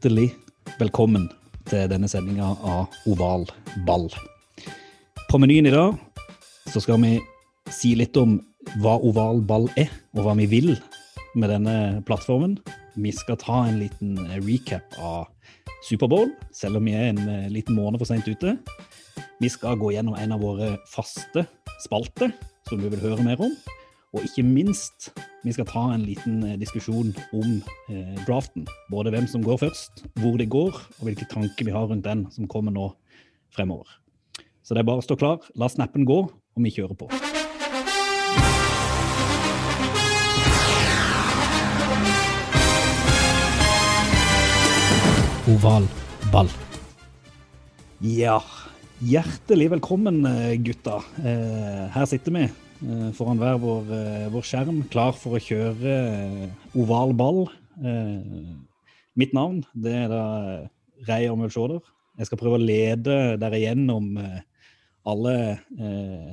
Hjertelig velkommen til denne sendinga av Oval ball. På menyen i dag så skal vi si litt om hva oval ball er, og hva vi vil med denne plattformen. Vi skal ta en liten recap av Superbowl, selv om vi er en eh, liten måned for seint ute. Vi skal gå gjennom en av våre faste spalter, som du vil høre mer om. Og ikke minst, vi skal ta en liten eh, diskusjon om eh, draften. Både hvem som går først, hvor det går, og hvilke tanker vi har rundt den som kommer nå fremover. Så det er bare å stå klar, la snappen gå, og vi kjører på. Oval ball. Ja, hjertelig velkommen, eh, gutta. Eh, Her sitter vi foran hver vår, eh, vår skjerm, klar for å kjøre eh, oval ball. Eh, Mitt navn det er da Reier Mølsjåder. Jeg skal prøve å lede dere gjennom eh, alle, eh,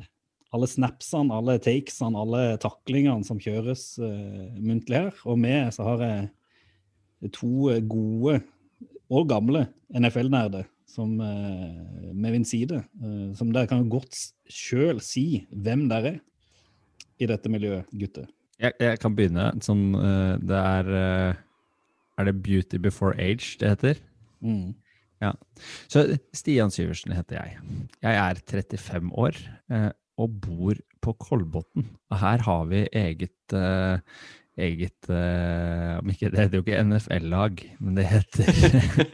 alle snapsene, alle takesene, alle taklingene som kjøres eh, muntlig her. Og med så har jeg to eh, gode og gamle NFL-nerder som eh, med min side. eh, som dere kan godt sjøl si hvem dere er i dette miljøet, gutter. Jeg, jeg kan begynne. Sånn, eh, det er eh, Er det Beauty Before Age det heter? Mm. Ja. Så Stian Syversen heter jeg. Jeg er 35 år eh, og bor på Kolbotn. Og her har vi eget eh, eget eh, om ikke, Det heter jo ikke NFL-lag, men det heter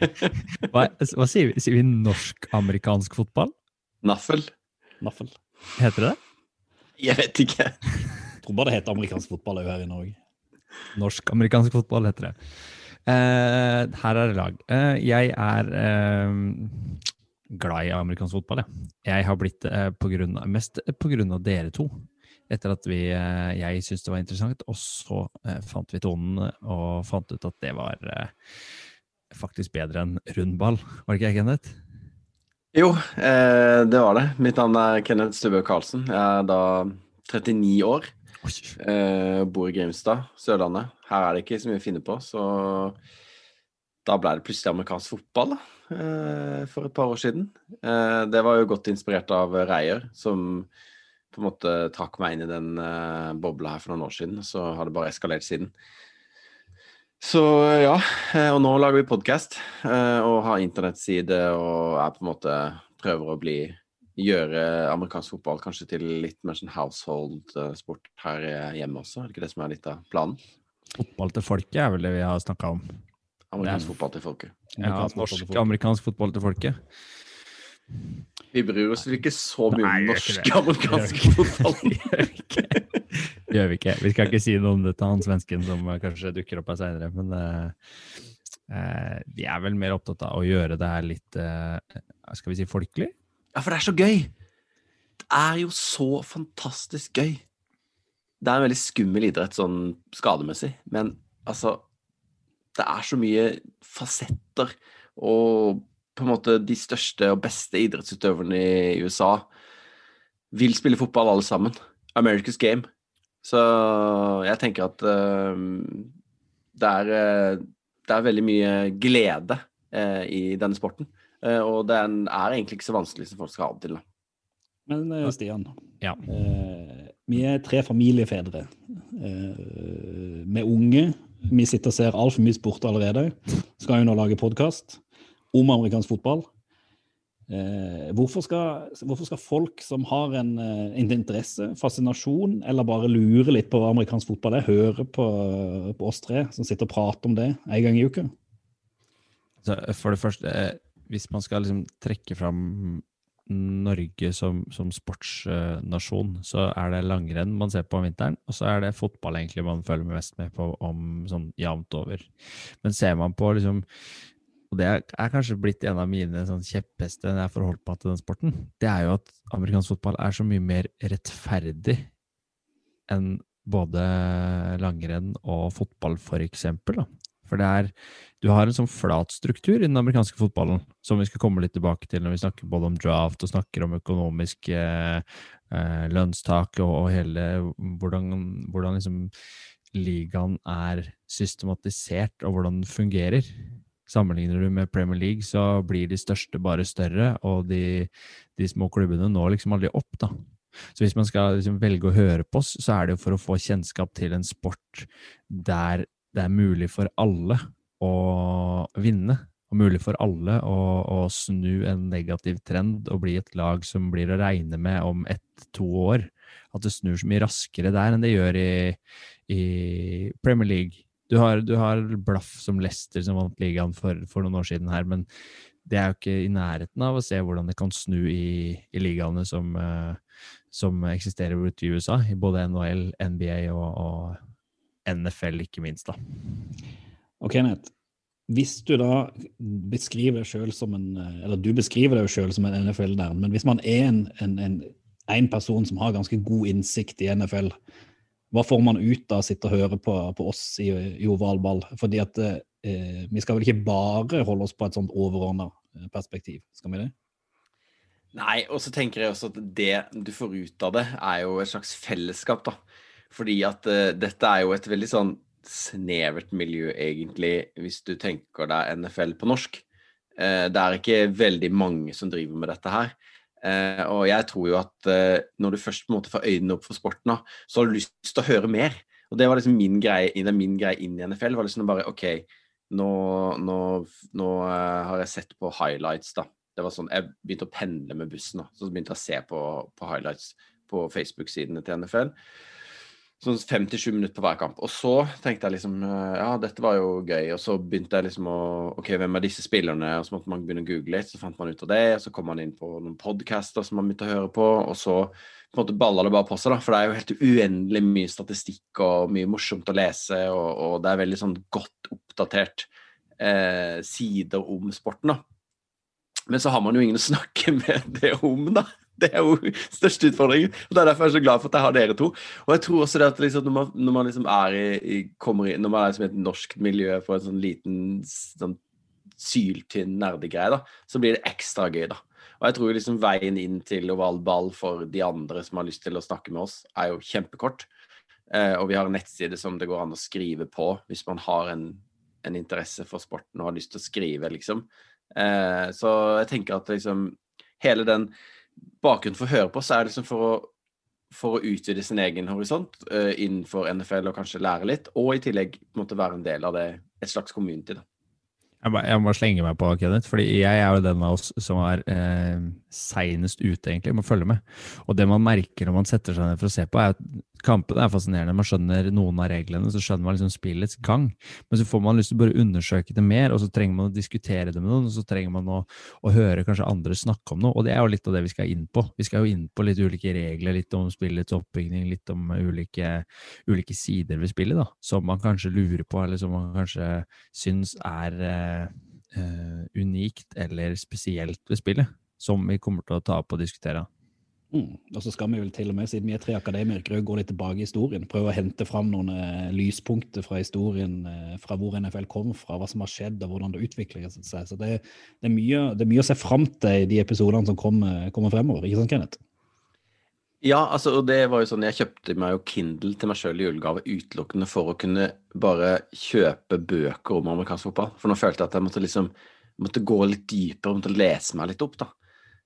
Hva, hva sier vi? Sier vi norsk-amerikansk fotball? Naffel. Naffel. Heter det det? Jeg vet ikke. Jeg tror bare det heter amerikansk fotball òg her i Norge. Norsk-amerikansk fotball heter det. Uh, her er det lag. Uh, jeg er uh, glad i amerikansk fotball, jeg. Jeg har blitt det mest av dere to. Etter at vi, jeg syntes det var interessant, og så fant vi tonen og fant ut at det var faktisk bedre enn rundball. Var det ikke jeg, Kenneth? Jo, eh, det var det. Mitt navn er Kenneth Stubø Karlsen. Jeg er da 39 år. Eh, bor i Grimstad, Sørlandet. Her er det ikke så mye å finne på, så da ble det plutselig amerikansk fotball da, eh, for et par år siden. Eh, det var jo godt inspirert av Reier, som på en måte trakk meg inn i den eh, bobla her for noen år siden. Så har det bare eskalert siden. Så ja, eh, og nå lager vi podkast og har internettside og er på en måte prøver å bli gjøre amerikansk fotball kanskje til litt mer sånn household-sport her hjemme også. Er det ikke det som er litt av planen? Fotball til folket er vel det vi har snakka om. Amerikansk er- fotball til folket. Ja. Norsk-amerikansk fotball til folket. Vi bryr oss vel ikke så mye om norsk amerikansk fotball. Gjør vi ikke. Vi skal ikke si noe om det til han svensken som eh, kanskje dukker opp her seinere, men uh, de vi er vel mer opptatt av å gjøre det her litt uh, Skal vi si folkelig? Ja, for det er så gøy! Det er jo så fantastisk gøy. Det er en veldig skummel idrett sånn skademessig, men altså Det er så mye fasetter, og på en måte de største og beste idrettsutøverne i USA vil spille fotball, alle sammen. America's game. Så jeg tenker at uh, det, er, eh, det er veldig mye glede uh, i denne sporten. Uh, og den er egentlig ikke så vanskelig som folk skal ha det til. Da. Men Stian, Ja. eh, vi er tre familiefedre eh, med unge. Vi sitter og ser altfor mye sport allerede. Skal jo nå lage podkast om amerikansk fotball. Eh, hvorfor, skal, hvorfor skal folk som har en, eh, en interesse, fascinasjon, eller bare lure litt på hva amerikansk fotball er, høre på, på oss tre som sitter og prater om det en gang i uka? Så for det første, eh, hvis man skal liksom trekke fram Norge som, som sportsnasjon, så er det langrenn man ser på om vinteren, og så er det fotball egentlig man følger mest med på om sånn jevnt over. Men ser man på liksom og det er, kanskje blitt en av mine sånn kjepphester når jeg forholdt meg til den sporten, det er jo at amerikansk fotball er så mye mer rettferdig enn både langrenn og fotball, for eksempel. Da. For det er Du har en sånn flat struktur i den amerikanske fotballen, som vi skal komme litt tilbake til når vi snakker både om draft og snakker om økonomisk eh, eh, lønnstak og, og hele hvordan, hvordan liksom ligaen er systematisert, og hvordan den fungerer. Sammenligner du med Premier League, så blir de største bare større, og de, de små klubbene når liksom aldri opp, da. Så hvis man skal liksom velge å høre på oss, så er det jo for å få kjennskap til en sport der det er mulig for alle å vinne. Og mulig for alle å, å snu en negativ trend og bli et lag som blir å regne med om ett-to år. At det snur så mye raskere der enn det gjør i, i Premier League. Du har, du har Blaff som Leicester som vant ligaen for, for noen år siden her, men det er jo ikke i nærheten av å se hvordan det kan snu i, i ligaene som, uh, som eksisterer ute i USA, i både NHL, NBA og, og, NFL, ikke minst. da. Ok, Nett. hvis du da beskriver deg som en Eller du beskriver deg sjøl som en NFL-nerd, men hvis man er en, en, en, en, person som har ganske god innsikt i NFL, hva får man ut av å sitte og høre på, på oss i, i ovalball? Fordi at eh, vi skal vel ikke bare holde oss på et sånt overordna perspektiv, skal vi det? Nei, og så tenker jeg også at det du får ut av det, er jo et slags fellesskap, da. Fordi at eh, dette er jo et veldig sånn snevert miljø, egentlig, hvis du tenker deg NFL på norsk. Eh, det er ikke veldig mange som driver med dette her. Uh, og jeg tror jo at når du først på en måte får øynene opp for sporten, da, så har du lyst til å høre mer. Og det var liksom min greie, min greie inn i NFL. var liksom bare OK, nå, nå, nå har jeg sett på highlights, da. Det var sånn, Jeg begynte å pendle med bussen, da. så begynte jeg å se på, på highlights på Facebook-sidene til NFL sånn fem til sju minutter på hver kamp. Og så tenkte jeg liksom ja, dette var jo gøy. Og så begynte jeg liksom å OK, hvem er disse spillerne? Og så måtte man begynne å google litt, så fant man ut av det. Og så kom man inn på noen podcaster som man begynte å høre på. Og så på en måte balla det bare på seg, da. For det er jo helt uendelig mye statistikk og mye morsomt å lese, og, og det er veldig sånn godt oppdatert eh, sider om sporten, da. Men så har man jo ingen å snakke med det om, da. Det er jo største utfordringen. og Det er derfor jeg er så glad for at jeg har dere to. Og jeg tror også det at liksom, når, man, når man, liksom er i, i, i Når man er liksom i et norsk miljø for en sånn liten sånn syltynn nerdegreie, da, så blir det ekstra gøy, da. Og jeg tror liksom veien inn til oval ball for de andre som har lyst til å snakke med oss, er jo kjempekort. Eh, og vi har en nettside som det går an å skrive på hvis man har en, en interesse for sporten og har lyst til å skrive, liksom. Eh, så jeg tenker at liksom hele den bakgrunnen for å høre på, så er det liksom for å, for å utvide sin egen horisont uh, innenfor NFL og kanskje lære litt, og i tillegg måtte være en del av det, et slags community. da. Jeg må, jeg slenge meg på, Kenneth, fordi jeg er jo den av oss som er eh, seinest ute, egentlig, med å følge med. Og det man merker når man setter seg ned for å se på, er at kampene er fascinerende. Man skjønner noen av reglene, så skjønner man liksom spillets gang. Men så får man lyst til å bare undersøke det mer, og så trenger man å diskutere det med noen, og så trenger man å, å høre kanskje andre snakke om noe. Og det er jo litt av det vi skal inn på. Vi skal jo inn på litt ulike regler, litt om spillets oppbygning, litt om ulike, ulike sider ved spillet, da, som man kanskje lurer på, eller som man kanskje syns er eh, eh, unikt eller spesielt ved spillet, som vi kommer til å ta opp og diskutere. Mm. Og så skal vi vel til og med, siden vi er tre akademikere, gå litt tilbake i historien. Prøve å hente fram noen eh, lyspunkter fra historien, eh, fra hvor NFL kom fra, hva som har skjedd og hvordan det utvikler seg. Så det, det, er mye, det, er mye, å se fram til i de episodene som kommer, kommer fremover. Ikke sant, Kenneth? Ja, altså, og det var jo sånn, jeg kjøpte meg jo Kindle til meg sjøl i julegave utelukkende for å kunne bare kjøpe bøker om amerikansk fotball. For nå følte jeg at jeg måtte liksom måtte gå litt dypere, måtte lese meg litt opp, da.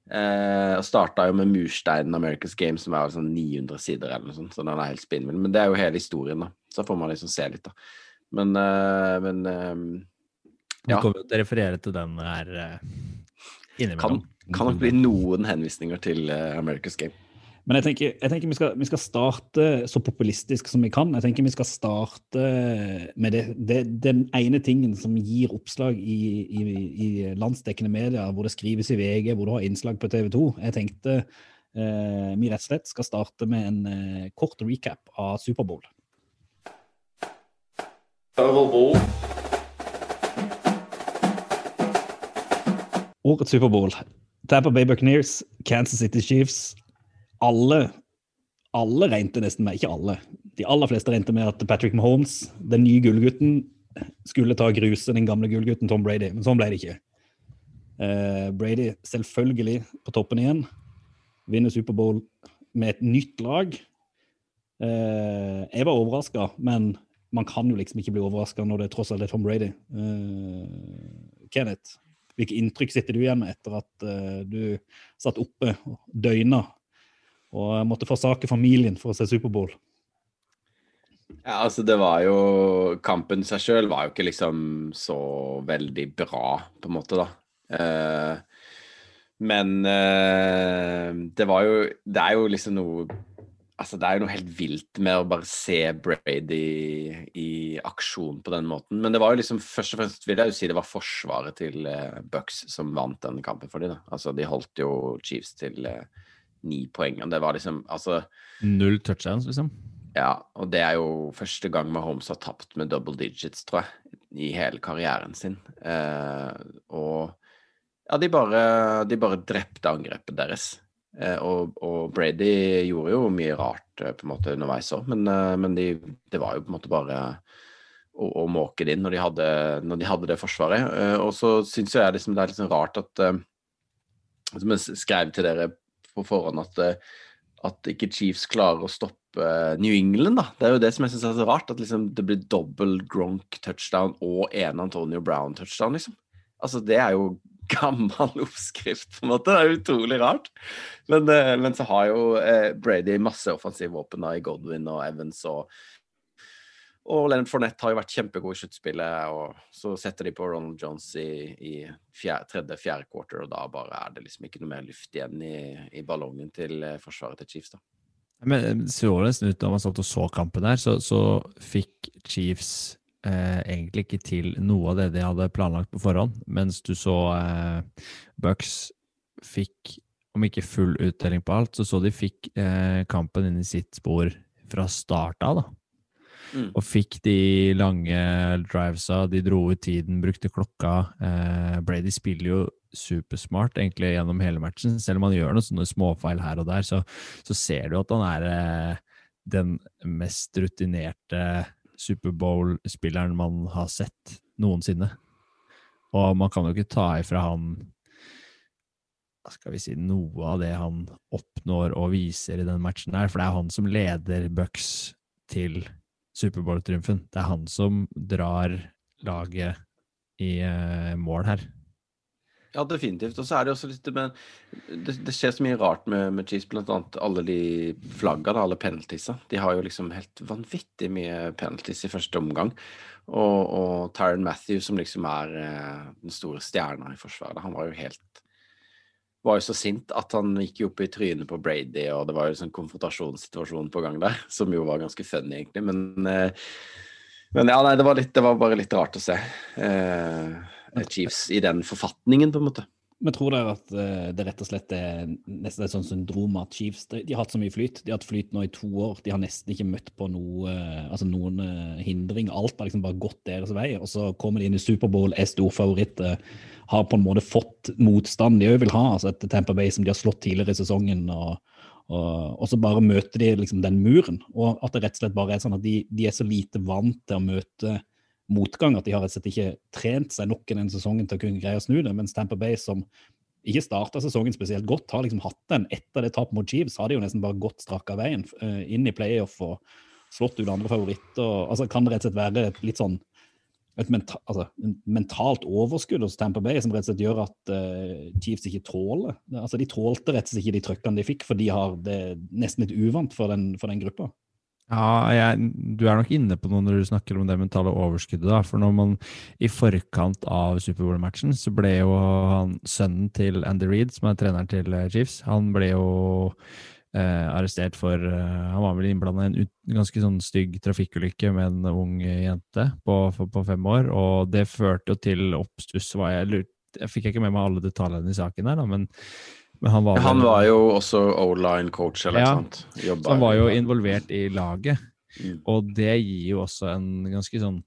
Eh, og starta jo med Mursteinen America's Game, som er sånn 900 sider eller noe sånt, så den er helt spinnvill. Men det er jo hele historien, da. Så får man liksom se litt, da. Men, eh, men eh, ja. Du kommer til å referere til den her eh, innimellom. Kan, kan nok bli noen henvisninger til uh, America's Game. Men jeg tenker, jeg tenker vi, skal, vi, skal, starte så populistisk som vi kan. Jeg tenker vi skal starte med det, det, den ene tingen som gir oppslag i, i, i, landsdekkende medier, hvor det skrives i VG, hvor du har innslag på TV 2. Jeg tenkte eh, vi rett og slett skal starte med en eh, kort recap av Superbowl. Årets Superbowl. Tampa Bay Buccaneers, Kansas City Chiefs. Alle alle regnet nesten med, ikke alle, de aller fleste regnet med at Patrick Mahomes, den nye gullgutten, skulle ta gruse den gamle gullgutten Tom Brady. Men sånn ble det ikke. Uh, Brady selvfølgelig på toppen igjen. Vinner Superbowl med et nytt lag. Uh, jeg var overraska, men man kan jo liksom ikke bli overraska når det tross alt er Tom Brady. Uh, Kenneth, hvilke inntrykk sitter du igjen med etter at du satt oppe og døgna og måtte forsake familien for å se Superbowl? Ja, altså det var jo Kampen seg sjøl var jo ikke liksom så veldig bra, på en måte, da. Uh, men uh, det var jo Det er jo liksom noe Altså, det er jo noe helt vilt med å bare se Brady i aksjon på den måten. Men det var jo liksom først og fremst vil jeg jo si det var forsvaret til uh, Bucks som vant den kampen for dem. Da. Altså, de holdt jo Chiefs til uh, ni poeng. Og det var liksom altså Null touchdowns, liksom? Ja, og det er jo første gang Mahomes har tapt med double digits, tror jeg, i hele karrieren sin. Eh, og ja, de bare, de bare drepte angrepet deres. Eh, og, og, Brady gjorde jo mye rart eh, på en måte underveis òg, men, eh, men de, det var jo på en måte bare å, å måke det inn når de, hadde, når de hadde det forsvaret. Og så syns jeg liksom, det er litt liksom rart at Som jeg skrev til dere på forhånd, at, at ikke Chiefs klarer å stoppe New England, da. Det er jo det som jeg syns er så rart. At liksom det blir dobbel Gronk touchdown og en Antonio Brown touchdown, liksom. Altså, det er jo gammel oppskrift, på en måte. Det er utrolig rart. Men, eh, men så har jo eh, Brady masse offensive våpen i Godwin og Evans og og Leonard Fournette har jo vært kjempegod i sluttspillet, og så setter de på Ronald Jones i, i tredje-fjerde quarter, og da bare er det liksom ikke noe mer luft igjen i, i ballongen til eh, forsvaret til Chiefs, da. Men så nesten ut da man satt og så kampen der, så, så fikk Chiefs eh, egentlig ikke til noe av det de hadde planlagt på forhånd, mens du så eh, Bucks fikk, om ikke full uttelling på alt, så så de fikk eh, kampen inn i sitt spor fra start av, da. Mm. Og fikk de lange drivesa, de dro ut tiden, brukte klokka. Eh, Brady spiller jo supersmart egentlig gjennom hele matchen. Selv om han gjør noen sånne småfeil her og der, så, så ser du at han er eh, den mest rutinerte Superbowl-spilleren man har sett noensinne. Og man kan jo ikke ta ifra han skal vi si, noe av det han oppnår og viser i den matchen her, for det er han som leder Bucks til Superbowl-triumfen. Det er han som drar laget i uh, mål her. Ja, definitivt. Og så er det også litt men det, det, skjer så mye rart med, med Chiefs, blant annet alle de flagga, alle penaltiesa. De har jo liksom helt vanvittig mye penalties i første omgang. Og, og Tyron Matthew, som liksom er eh, den store stjerna i forsvaret, han var jo helt var jo så sint at han gikk jo opp i trynet på Brady, og det var jo en sånn konfrontasjonssituasjon på gang der, som jo var ganske funny, egentlig. Men, eh, men ja, nei, det var, litt, det var, bare litt rart å se. Eh, Chiefs i den forfatningen, på en måte. Men tror dere at uh, det rett og slett er nesten et sånt syndrom at Chiefs de, har hatt så mye flyt? De har hatt flyt nå i to år. De har nesten ikke møtt på noe, uh, altså noen uh, hindring. Alt har liksom bare gått deres vei. Og så kommer de inn i Superbowl, er storfavoritt, har på en måte fått motstand de òg vil ha. altså Et Tamper Bay som de har slått tidligere i sesongen. og og, og, så bare møter de liksom den muren. Og at det rett og slett bare er sånn at de, de er så lite vant til å møte motgang at de har rett og slett ikke trent seg nok i den sesongen til å kunne greie å snu det. Mens Tamper Bay, som ikke starta sesongen spesielt godt, har liksom hatt den etter det tapet mot Chiefs. Har de jo nesten bare gått strak av veien uh, inn i playoff og slått ut andre favoritter. Altså, kan det rett og slett være et litt sånn et mental, altså, mentalt overskudd hos Tamper Bay som rett og slett gjør at uh, Chiefs ikke tåler altså De tålte rett og slett ikke de trøkkene de fikk, for de har det nesten litt uvant for den, for den gruppa. Ja, jeg, du er nok inne på noe når du snakker om det mentale overskuddet. da, For når man i forkant av Superbowl-matchen, så ble jo han sønnen til Andy Reed, som er treneren til eh, Chiefs, han ble jo eh, arrestert for eh, Han var vel innblanda i en ut, ganske sånn stygg trafikkulykke med en ung jente på, på fem år, og det førte jo til oppstuss. Var jeg, lurt, jeg fikk ikke med meg alle detaljene i saken her, da, men, men han var, Han var jo også O-line coach, eller Ja, sånt. Jobba så han var jo involvert i laget. Mm. Og det gir jo også en ganske sånn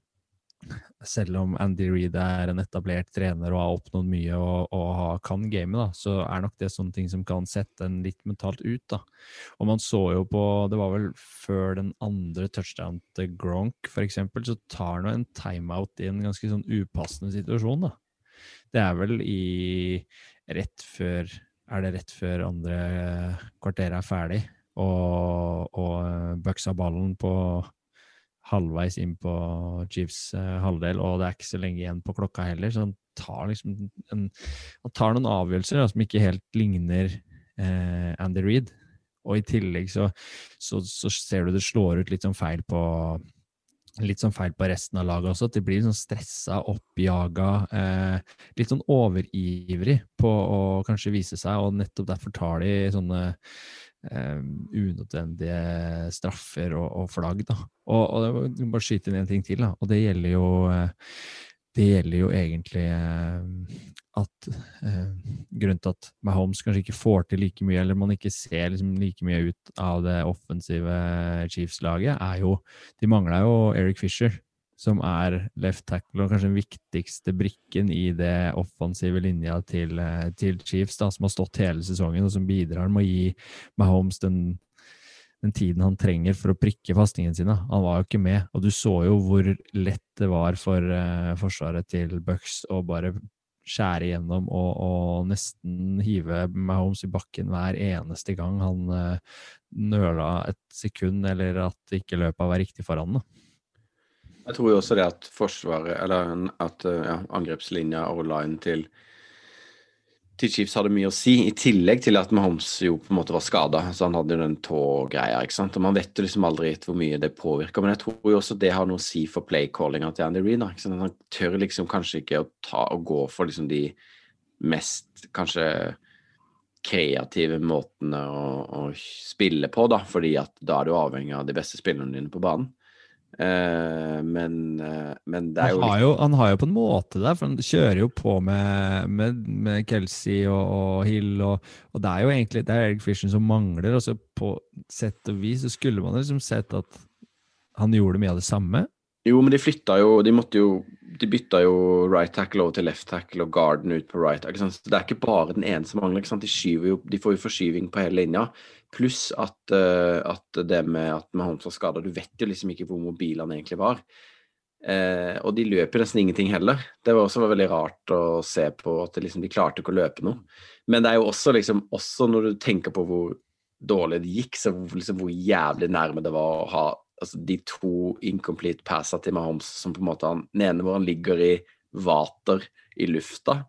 Selv om Andy Reed er en etablert trener og har oppnådd mye og, og kan gamet, så er nok det sånne ting som kan sette en litt mentalt ut. da. Og man så jo på Det var vel før den andre touchdown til Gronk, eksempel, så tar han en timeout i en ganske sånn upassende situasjon, da. Det er vel i rett før Er det rett før andre kvarter er ferdig, og, og bøksa ballen på halvveis inn på Chiefs eh, halvdel, og det er ikke så lenge igjen på klokka heller, så han tar liksom en, han tar noen avgjørelser da, som ikke helt ligner eh, Andy Reed. Og i tillegg så, så, så ser du det slår ut litt sånn feil på Litt sånn feil på resten av laget også, at de blir sånn stressa, oppjaga, eh, litt sånn overivrig på å kanskje vise seg, og nettopp derfor tar de sånne eh, unødvendige straffer og, og flagg. Da. Og, og det må- bare skyte inn en ting til, da. og det gjelder jo eh, det gjelder jo egentlig eh, at eh, grunnen til at Mahomes kanskje ikke får til like mye, eller man ikke ser liksom like mye ut av det offensive Chiefs-laget, er jo De mangla jo Eric Fisher, som er left tackle og kanskje den viktigste brikken i det offensive linja til, eh, til Chiefs, da, som har stått hele sesongen, og som bidrar med å gi Mahomes den den tiden han trenger for å prikke fastingen sine. Han var jo ikke med, og du så jo hvor lett det var for eh, forsvaret til Bucks å bare skjære igjennom og, og nesten hive Mahomes i bakken hver eneste gang han uh, nøla et sekund, eller at ikke løpet var riktig foran. Da. Jeg tror jo også det at forsvaret, eller at eh, ja, angrepslinja og line til til Chiefs hadde mye å si, i tillegg til at Mahomes jo på en måte var skada. Så han hadde jo den tågreia, ikke sant. Og man vet jo liksom aldri hvor mye det påvirker. Men jeg tror jo også det har noe å si for playcallinga til Andy Reid. da, ikke sant? Han tør liksom kanskje ikke å ta og gå for liksom de mest kanskje kreative måtene å, å spille på, da, fordi at da er du avhengig av de beste spillerne dine på banen. Eh, men, eh, men det er jo Han har jo, han har jo på en måte det, for han kjører jo på med, med, med Kelsey og, og Hill, og, og det er jo egentlig det er Eric Fisher som mangler. og så På sett og vis så skulle man liksom sett at han gjorde mye av det samme. Jo, men de flytta jo De måtte jo De bytta jo right tackle over til left tackle og Garden ut på right. Ikke sant? Så det er ikke bare den ene som mangler. Ikke sant? De, skyver jo, de får jo forskyving på hele linja. Pluss at, eh, at det med at var skada Du vet jo liksom ikke hvor mobil han egentlig var. Eh, og de løper nesten ingenting heller. Det var også veldig rart å se på at liksom, de klarte ikke å løpe noe. Men det er jo også liksom Også når du tenker på hvor dårlig det gikk, så liksom hvor jævlig nærme det var å ha altså, de to incomplete passa til Mahomes som på en måte han, Den ene hvor han ligger i vater i lufta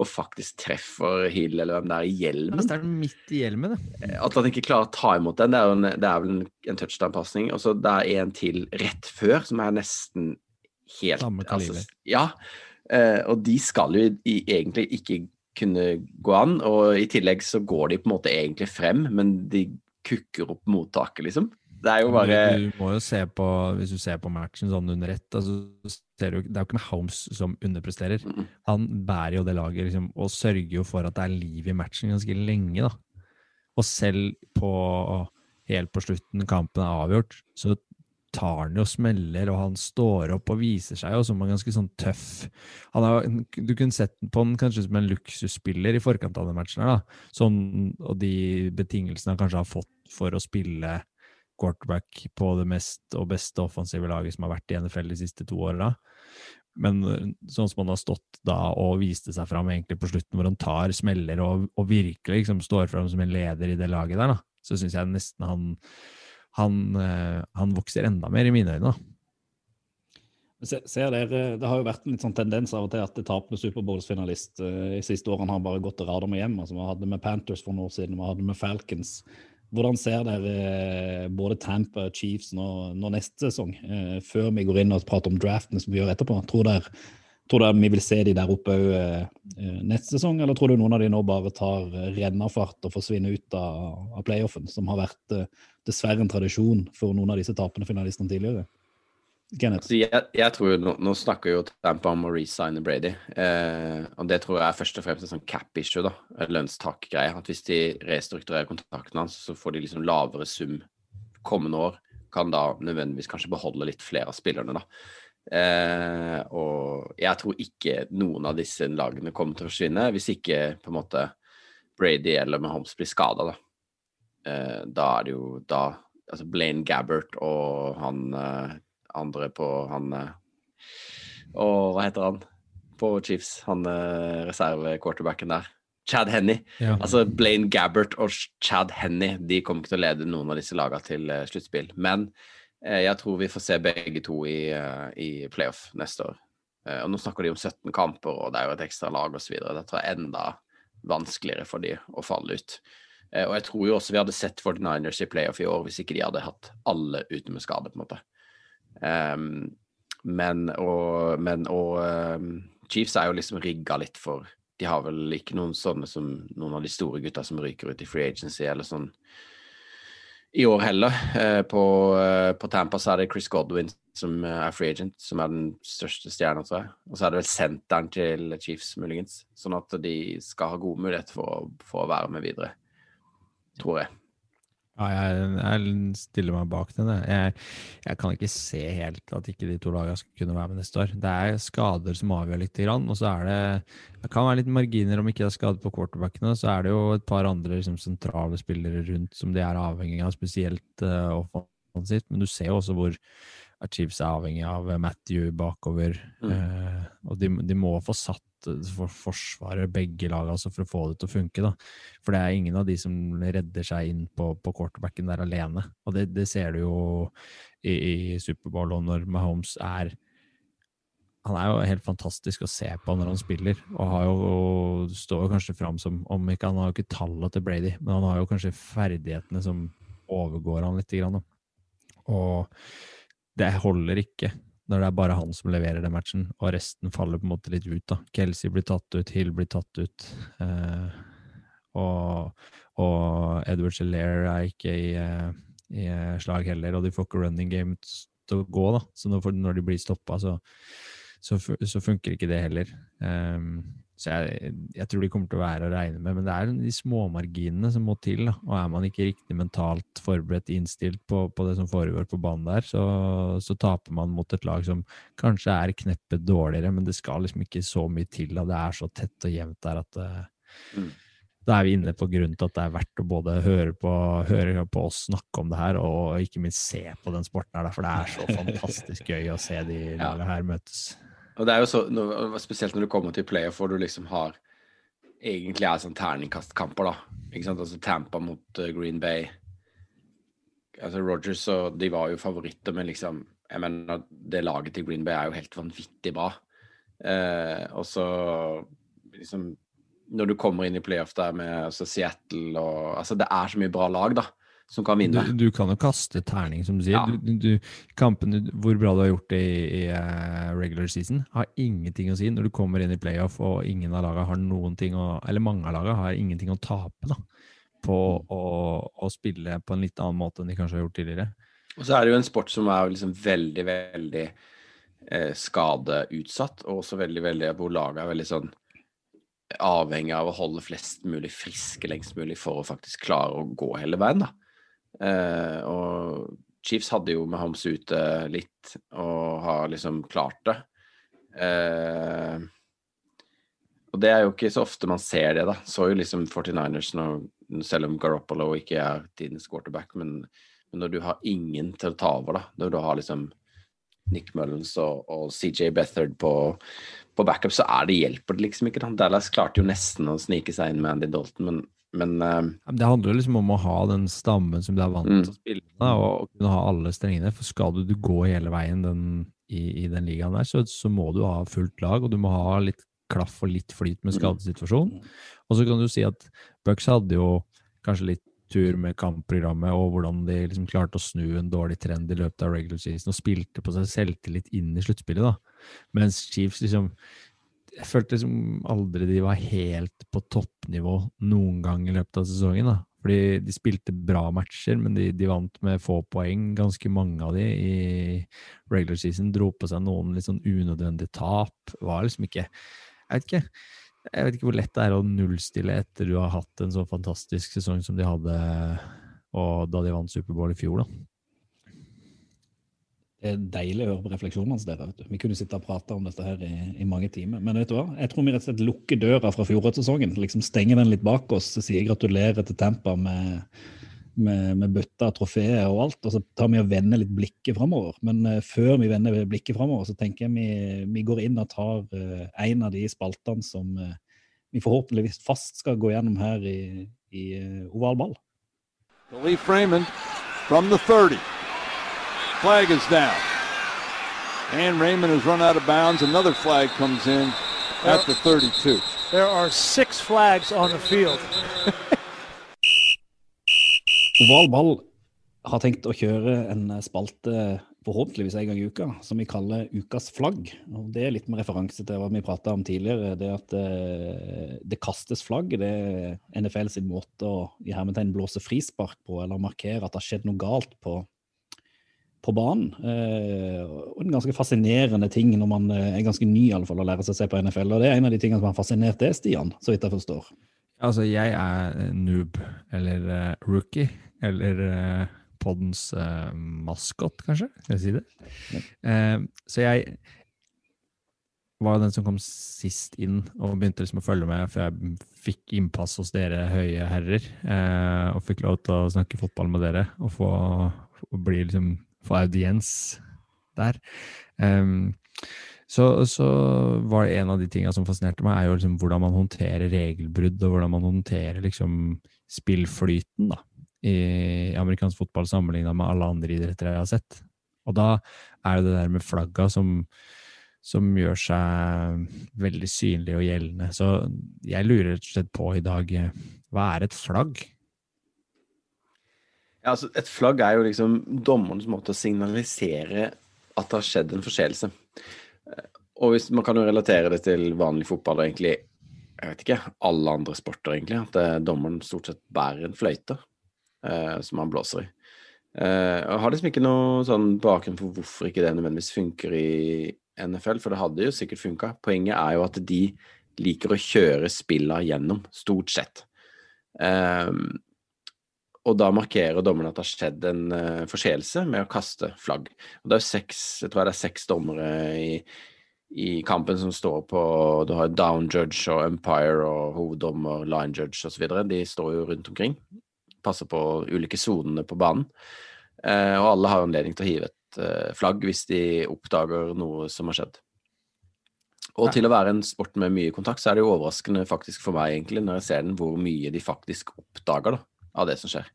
og faktisk treffer Hill eller hvem det er, i hjelmen. Mens det er midt i hjelmen, det. At han ikke klarer å ta imot den, det er, en, det er vel en, en touchdown-pasning. Og så det er en til rett før, som er nesten helt Samme kaliber. ja. Eh, og de skal jo egentlig ikke kunne gå an. Og i tillegg så går de på en måte egentlig frem, men de kukker opp mottaket, liksom. Det er jo bare du, du må jo se på, Hvis du ser på matchen sånn under ett, altså, ser du, det er jo ikke med Holmes som underpresterer. Mm. Han bærer jo det laget liksom, og sørger jo for at det er liv i matchen ganske lenge. da. Og selv på helt på slutten, kampen er avgjort, så tar han jo smeller, og han står opp og viser seg jo som en ganske sånn tøff han er, Du kunne sett på han kanskje som en luksusspiller i forkant av den matchen, her da. Sånn, og de betingelsene han kanskje har fått for å spille quarterback på det mest og beste offensive laget som har vært i NFL de siste to åra. Men øh, sånn som han har stått da og viste seg fram egentlig på slutten, hvor han tar smeller og, og virkelig liksom står fram som en leder i det laget der, da, så syns jeg nesten han, han, øh, han vokser enda mer i mine øyne. da. Se, ser dere, Det har jo vært en litt sånn tendens av og til at det tapende Superbowls-finalist eh, de siste årene har bare gått og rada med hjem. altså Vi hadde med Panthers for noen år siden, vi hadde med Falcons. Hvordan ser dere eh, både Tampa og Chiefs nå, nå neste sesong, eh, før vi går inn og prater om draftene som vi gjør etterpå? Tror dere, Tror dere vi vil se de der oppe òg neste sesong, eller tror du noen av de nå bare tar eh, rennafart og forsvinner ut av, av playoffen, som har vært eh, dessverre en tradisjon for noen av disse tapende finalistene tidligere? Kenneth? Så jeg, jeg tror nå, nå snakker jo Tampa om å resigne Brady, eh, og det tror jeg er først og fremst en sånn cap-issue, da, en lønnstak-greie. At hvis de restrukturerer kontrakten hans, så får de liksom lavere sum kommende år. Kan da nødvendigvis kanskje beholde litt flere av spillerne, da. Eh, og jeg tror ikke noen av disse lagene kommer til å forsvinne, hvis ikke på en måte Brady eller Mahomes blir skada, da. Eh, da er det jo da Altså Blaine Gabbert og han eh, andre på han eh, Og hva heter han på Chiefs? Han eh, reserve-quarterbacken der. Chad Henny. Ja. Altså Blaine Gabbert og Chad Henny de kommer ikke til å lede noen av disse lagene til uh, sluttspill. Men eh, jeg tror vi får se begge to i, eh, i playoff neste år. Eh, og Nå snakker de om 17 kamper, og det er jo et ekstra lag osv. Det tror jeg er enda vanskeligere for de å falle ut. Eh, og jeg tror jo også vi hadde sett 49ers i playoff i år hvis ikke de hadde hatt alle ute med skade, på en måte. Ehm, men og, men og um, Chiefs er jo liksom rigga litt for De har vel ikke noen sånne som noen av de store gutta som ryker ut i free agency eller sånn i år heller. Uh, på, uh, på Tampa så er det Chris Godwin som eh, er free agent, som er den største stjerna, tror jeg. Og så er det vel senteren til Chiefs, muligens. Sånn at de skal ha gode muligheter for, for å være med videre. Tror jeg. Ja, jeg, jeg stiller meg bak den. jeg. Jeg, kan ikke se helt at ikke de to lagene skal kunne være med neste år. Det er skader som avgjør litt, og så er det Det kan være litt marginer om ikke det er skade på quarterbackene. Så er det jo et par andre liksom, sentrale spillere rundt som de er avhengig av, spesielt uh, offensivt. Men du ser jo også hvor at Chiefs er avhengig av Matthew bakover. Mm. eh, og de, de må få satt eh, for forsvaret, begge lag, altså, for å få det til å funke. da. For det er ingen av de som redder seg inn på, på quarterbacken der alene. Og det, det ser du jo i, i Superbowl og når Mahomes er Han er jo helt fantastisk å se på når han spiller, og har jo, står jo kanskje fram som om ikke Han har jo ikke tallene til Brady, men han har jo kanskje ferdighetene som overgår han litt. Grann. Og det holder ikke når det er bare han som leverer den matchen, og resten faller på en måte litt ut. da. Kelsey blir tatt ut, Hill blir tatt ut. Eh, og, og Edward Gelaire er ikke i, eh, i eh, slag heller, og de får ikke running game til å gå. da. Så når, de blir stoppa, så, så, så funker ikke det heller. Ehm, så jeg, jeg tror de kommer til å være å regne med, men det er de småmarginene som må til. da. Og er man ikke riktig mentalt forberedt, innstilt på, på det som foregår på banen der, så, så taper man mot et lag som kanskje er kneppet dårligere, men det skal liksom ikke så mye til. da. Det er så tett og jevnt der at uh, da er vi inne på grunnen til at det er verdt å både høre på, høre på oss snakke om det her, og ikke minst se på den sporten her, for det er så fantastisk gøy å se de Ja. lagene her møtes. Og det er jo så, Spesielt når du kommer til playoff hvor du liksom har Egentlig er sånn terningkastkamper, da. Ikke sant? Altså Tampa mot eh, Green Bay. Altså Rogers og de var jo favoritter, men liksom Jeg mener, det laget til Green Bay er jo helt vanvittig bra. Eh, og så liksom Når du kommer inn i playoff der med altså Seattle og Altså, det er så mye bra lag, da, som kan Du, vinne. du kan jo kaste terning, som du sier. Ja. Du, du, kampen, hvor bra du har gjort det i, i eh, regular season, har ingenting å si når du kommer inn i playoff og ingen av lagene har noen ting å Eller mange av lagene har ingenting å tape da, på å, å spille på en litt annen måte enn de kanskje har gjort tidligere. Og så er det jo en sport som er liksom veldig, veldig eh, skadeutsatt, og også veldig, veldig hvor laget er veldig sånn avhengig av å holde flest mulig friske lengst mulig for å faktisk klare å gå hele veien, da. Eh, og Chiefs hadde jo med Mahomes ute litt, og har liksom klart det. Eh, og det er jo ikke så ofte man ser det, da. Så jo liksom 49ers nå, selv om Garoppolo ikke er tidens quarterback, men men når du har ingen til å ta over, da, når du har liksom Nick Mullins og, og CJ Bethard på, på backup, så er det hjelper det liksom ikke. Da. Dallas klarte jo nesten å snike seg inn med Andy Dalton, men, men uh, Det handler jo liksom om å ha den stammen som du er vant Mm. til å spille med, og, og kunne ha alle strengene. For skal du, du gå hele veien den, i, i den ligaen der, så, så må du ha fullt lag, og du må ha litt klaff og litt flyt med Mm. skadesituasjonen. Og så kan du si at Bucks hadde jo kanskje litt tur med kampprogrammet, og hvordan de liksom klarte å snu en dårlig trend i løpet av regular season og spilte på seg selvtillit inn i sluttspillet. da. Mens Chiefs liksom Jeg følte liksom aldri de var helt på toppnivå noen gang i løpet av sesongen. da. Fordi de spilte bra matcher, men de, de vant med få poeng, ganske mange av de i regular season. Dro på seg noen litt sånn unødvendige tap. Var liksom ikke Jeg vet ikke. Jeg vet ikke hvor lett det er å nullstille etter du har hatt en så fantastisk sesong som de hadde og da de vant Superbowl i fjor. da. Det er deilig å høre på refleksjonene hans. dere, vet du. Vi kunne sitte og prate om dette her i, i mange timer. Men vet du hva? jeg tror vi rett og slett lukker døra fra fjorårssesongen. Liksom stenger den litt bak oss og sier gratulerer til Tampa med, med, med bøtta, trofeet og alt. Og så tar vi og vender litt blikket framover. Men uh, før vi vender blikket framover, så tenker jeg vi, vi går inn og tar uh, en av de spaltene som uh, vi forhåpentligvis fast skal gå gjennom her i, i oval ball. Khalif Raymond from the 30. Flag is down. And Raymond has run out of bounds. Another flag comes in at the 32. There are six flags on the field. Oval ball har tenkt å kjøre en spalte forhåpentligvis en gang i uka, som vi kaller Ukas flagg. Og Det er litt med referanse til hva vi prata om tidligere. Det at eh, det kastes flagg. Det er NFL sin måte å i hermetegn blåse frispark på, eller markere at det har skjedd noe galt på, på banen. Eh, og en ganske fascinerende ting når man eh, er ganske ny i alle fall, å lære seg å se på NFL. Og det er en av de tingene som har fascinert deg, Stian, så vidt jeg forstår. Altså, jeg er noob, eller eh, rookie, eller poddens uh, maskot, kanskje? Skal jeg si det? Uh, så jeg var den som kom sist inn og begynte liksom å følge med, for jeg fikk innpass hos dere høye herrer. Uh, og fikk lov til å snakke fotball med dere og få, få bli liksom, få audiens der. Um, så, så var det en av de tingene som fascinerte meg, er jo liksom hvordan man håndterer regelbrudd, og hvordan man håndterer liksom spillflyten da, i amerikansk fotball sammenligna med alle andre idretter jeg har sett. Og da er det det der med flagga som, som gjør seg veldig synlig og gjeldende. Så jeg lurer rett og slett på i dag, eh, hva er et flagg? Ja, altså, et flagg er jo liksom dommerens måte å signalisere at det har skjedd en forseelse. Eh, Og hvis, man kan jo relatere det til vanlig fotball og egentlig jeg vet ikke, alle andre sporter, egentlig. At eh, dommeren stort sett bærer en fløyte eh, som han blåser i. Eh, jeg har liksom ikke noe sånn bakgrunn for hvorfor ikke det nødvendigvis funker i NFL, for det hadde jo sikkert funka. Poenget er jo at de liker å kjøre spillene gjennom, stort sett. Ehm, og da markerer dommerne at det har skjedd en uh, forseelse med å kaste flagg. Og det er jo seks, jeg tror det er seks dommere i, i kampen som står på Du har down judge og umpire og hoveddommer, line judge osv. De står jo rundt omkring. Passer på ulike sonene på banen. Uh, og alle har anledning til å hive et uh, flagg hvis de oppdager noe som har skjedd. Og til å være en sport med mye kontakt, så er det jo overraskende faktisk for meg egentlig, når jeg ser den, hvor mye de faktisk oppdager da, av det som skjer.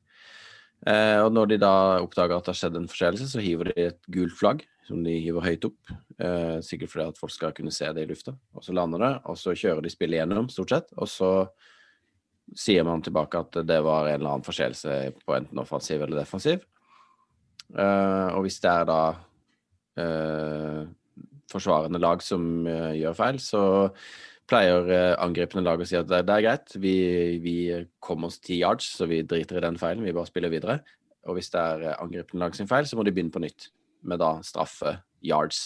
Eh, og når de da oppdager at det har skjedd en forseelse, så hiver de et gult flagg som de hiver høyt opp. Eh, sikkert fordi at folk skal kunne se det i lufta. Og så lander det, og så kjører de spillet gjennom, stort sett. Og så sier man tilbake at det var en eller annen forseelse på enten offensiv eller defensiv. Eh, og hvis det er da eh, forsvarende lag som eh, gjør feil, så pleier eh, angripende lag å si at det, det er greit, vi, vi kom oss ti yards, så vi driter i den feilen, vi bare spiller videre. Og hvis det er eh, angripende lag sin feil, så må de begynne på nytt med da straffe yards.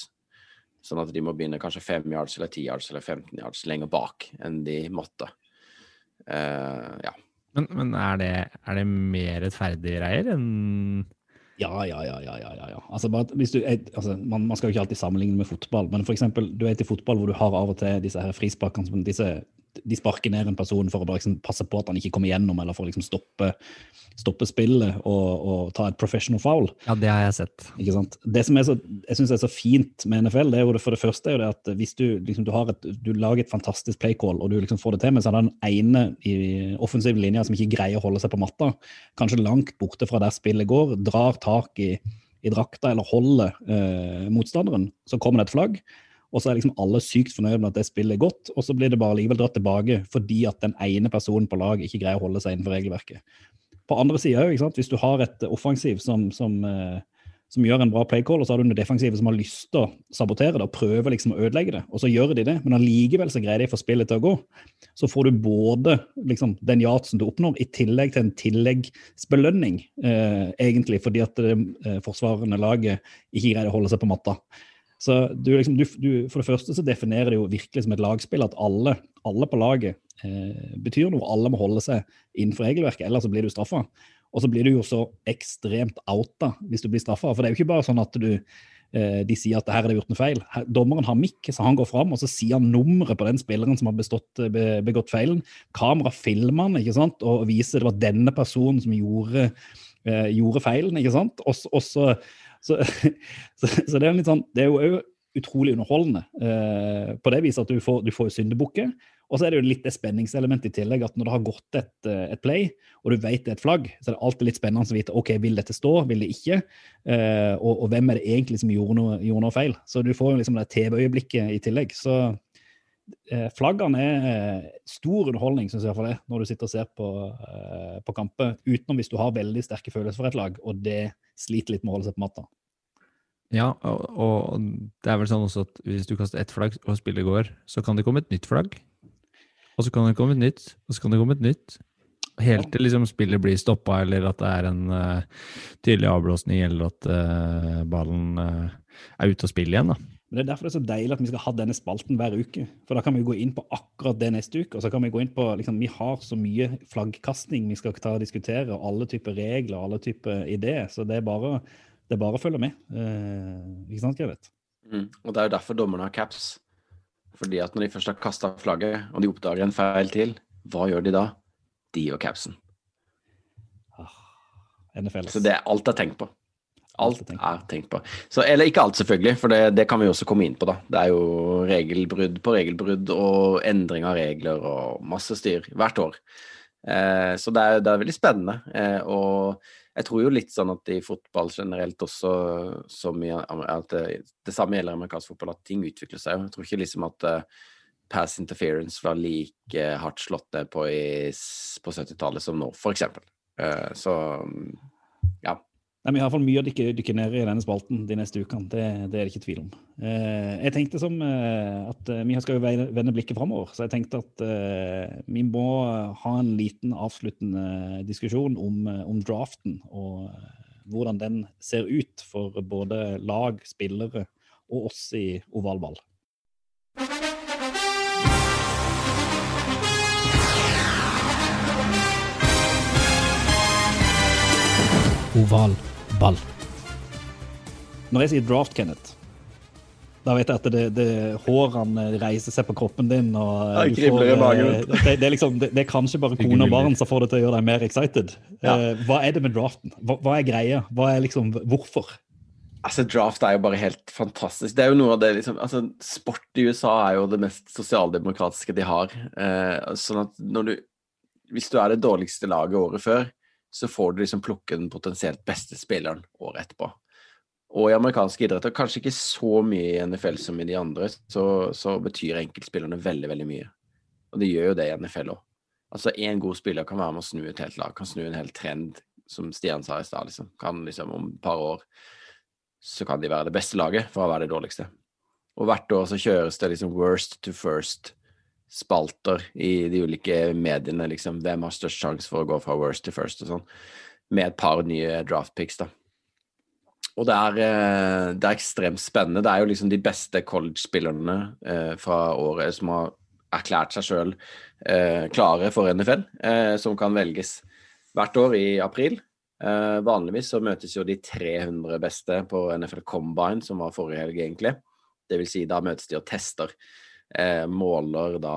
Sånn at de må begynne kanskje fem yards eller ti yards eller 15 yards lenger bak enn de måtte. Uh, ja. Men, men er, det, er det mer rettferdig reier enn Ja, ja, ja. ja, ja, ja. Altså, du, altså, man, man skal jo ikke alltid sammenligne med fotball, men for eksempel, du er i fotball hvor du har av og til disse her frisparkene som disse, de sparker ned en person for å bare liksom, passe på at han ikke kommer gjennom, eller for å liksom, stoppe, stoppe spillet og, og ta et professional foul. Ja, det har jeg sett. Ikke sant? Det som er så, jeg synes er så fint med NFL, det er jo det, for det første er jo det at hvis du, liksom, du, har et, du lager et fantastisk playcall, og du liksom får det til, men så er det den ene i offensive linja som ikke greier å holde seg på matta, kanskje langt borte fra der spillet går, drar tak i, i drakta eller holder eh, motstanderen, så kommer det et flagg, og så er liksom alle sykt fornøyd med at det spillet er godt, og så blir det bare likevel dratt tilbake fordi at den ene personen på laget ikke greier å holde seg innenfor regelverket. på andre sida hvis du har et offensiv som, som, eh, som gjør en bra playcall, og så har du en defensiv som har lyst til å sabotere det og prøver liksom å ødelegge det, og så gjør de det, men allikevel så greier de å få spillet til å gå, så får du både liksom, den yardsen du oppnår, i tillegg til en tilleggsbelønning, eh, egentlig, fordi at det eh, forsvarende laget ikke greier å holde seg på matta. Så du, liksom, du, du, For det første så definerer det jo virkelig som et lagspill at alle, alle på laget eh, betyr noe. Alle må holde seg innenfor regelverket, ellers så blir du straffa. Og så blir du jo så ekstremt outa hvis du blir straffa. For det er jo ikke bare sånn at du, eh, de sier at her er det gjort noe feil. Dommeren har mikk, så han går fram og så sier han nummeret på den spilleren som har bestått, be, begått feilen. Kamera filmer han ikke sant? og viser det var denne personen som gjorde, eh, gjorde feilen. ikke sant? Og, og så, så, så, det er sånn, det er jo utrolig underholdende eh, på det viset at du får, du får syndebukket. Og så er det jo litt det spenningselementet i tillegg at når det har gått et, eh, et, play, og du vet det er et flagg, så er det alltid litt spennende å vite ok, vil dette stå, vil det ikke? Eh, og, og, hvem er det egentlig som gjorde noe, gjorde noe feil? Så du får jo liksom det TV-øyeblikket i tillegg. Så flaggene er eh, stor underholdning synes jeg for det, når du sitter og ser på, eh, på kamper, utenom hvis du har veldig sterke følelser for et lag, og det sliter litt med å holde seg på matta. Ja, og, og, det er vel sånn også at hvis du kaster ett flagg og spillet går, så kan det komme et nytt flagg. Og så kan det komme et nytt, og så kan det komme et nytt. Helt til liksom spillet blir stoppa, eller at det er en uh, tydelig avblåsning, eller at uh, ballen uh, er ute av spill igjen. da. Men Det er derfor det er så deilig at vi skal ha denne spalten hver uke. For da kan vi gå inn på akkurat det neste uke. Og så kan vi gå inn på liksom, Vi har så mye flaggkasting vi skal ta og diskutere, og alle typer regler og alle typer ideer. Så det er bare, det er bare å følge med. Eh, ikke sant, Grevet? Mm. Og det er jo derfor dommerne har caps. Fordi at når de først har kasta flagget, og de oppdager en feil til, hva gjør de da? De gjør capsen. Ah, NFL. Så det er alt er tenkt på. Alt er tenkt på. Så, eller ikke alt, selvfølgelig, for det, det, kan vi også komme inn på. da. Det er jo regelbrudd på regelbrudd og endring av regler og masse styr hvert år. Eh, så det er, det er, veldig spennende. Eh, og jeg tror jo litt sånn at i fotball generelt også, som i, at det, det samme gjelder amerikansk fotball, at ting utvikler seg. Jeg tror ikke liksom at uh, pass interference var like hardt slått ned på, på 70-tallet som nå, f.eks. Eh, så. Nei, Vi har fall mye å dykke, dykke ned i denne spalten de neste ukene. Det, det, er det ikke tvil om. Eh, jeg tenkte som eh, at eh, Vi skal jo vende blikket framover, så jeg tenkte at eh, vi må ha en liten avsluttende diskusjon om, eh, om draften. Og eh, hvordan den ser ut for både lag, spillere og oss i ovalball. Oval ball. Når jeg sier draft, Kenneth, da vet jeg at det, det hårene reiser seg på kroppen din. og får, det, det, det, er liksom, det, er kanskje bare kone og barn som får det til å gjøre deg mer excited. Ja. Uh, hva er det med draften? Hva, hva, er greia? Hva er liksom, Hvorfor? Altså, Draft er jo bare helt fantastisk. Det er jo noe av det liksom, altså, Sport i USA er jo det mest sosialdemokratiske de har. Uh, sånn at når du Hvis du er det dårligste laget året før, så får du liksom plukke den potensielt beste spilleren året etterpå. Og i amerikanske idretter, kanskje ikke så mye i NFL som i de andre, så, så betyr enkeltspillerne veldig, veldig mye. Og det gjør jo det i NFL òg. Altså én god spiller kan være med å snu et helt lag, kan snu en hel trend, som Stian sa i stad. Liksom. Kan liksom om et par år så kan de være det beste laget for å være det dårligste. Og hvert år så kjøres det liksom worst to first spalter i de ulike mediene, liksom. Hvem har størst sjanse for å gå fra worst til first og sånn. Med et par nye draft picks, da. Og det er, eh, det er, ekstremt spennende. Det er jo liksom de beste college-spillerne eh, fra året som har erklært seg sjøl eh, klare for NFL, som kan velges hvert år i april. Vanligvis så møtes jo de 300 beste på NFL Combine, som var forrige helg, egentlig. Det vil si, da møtes de og tester eh, måler da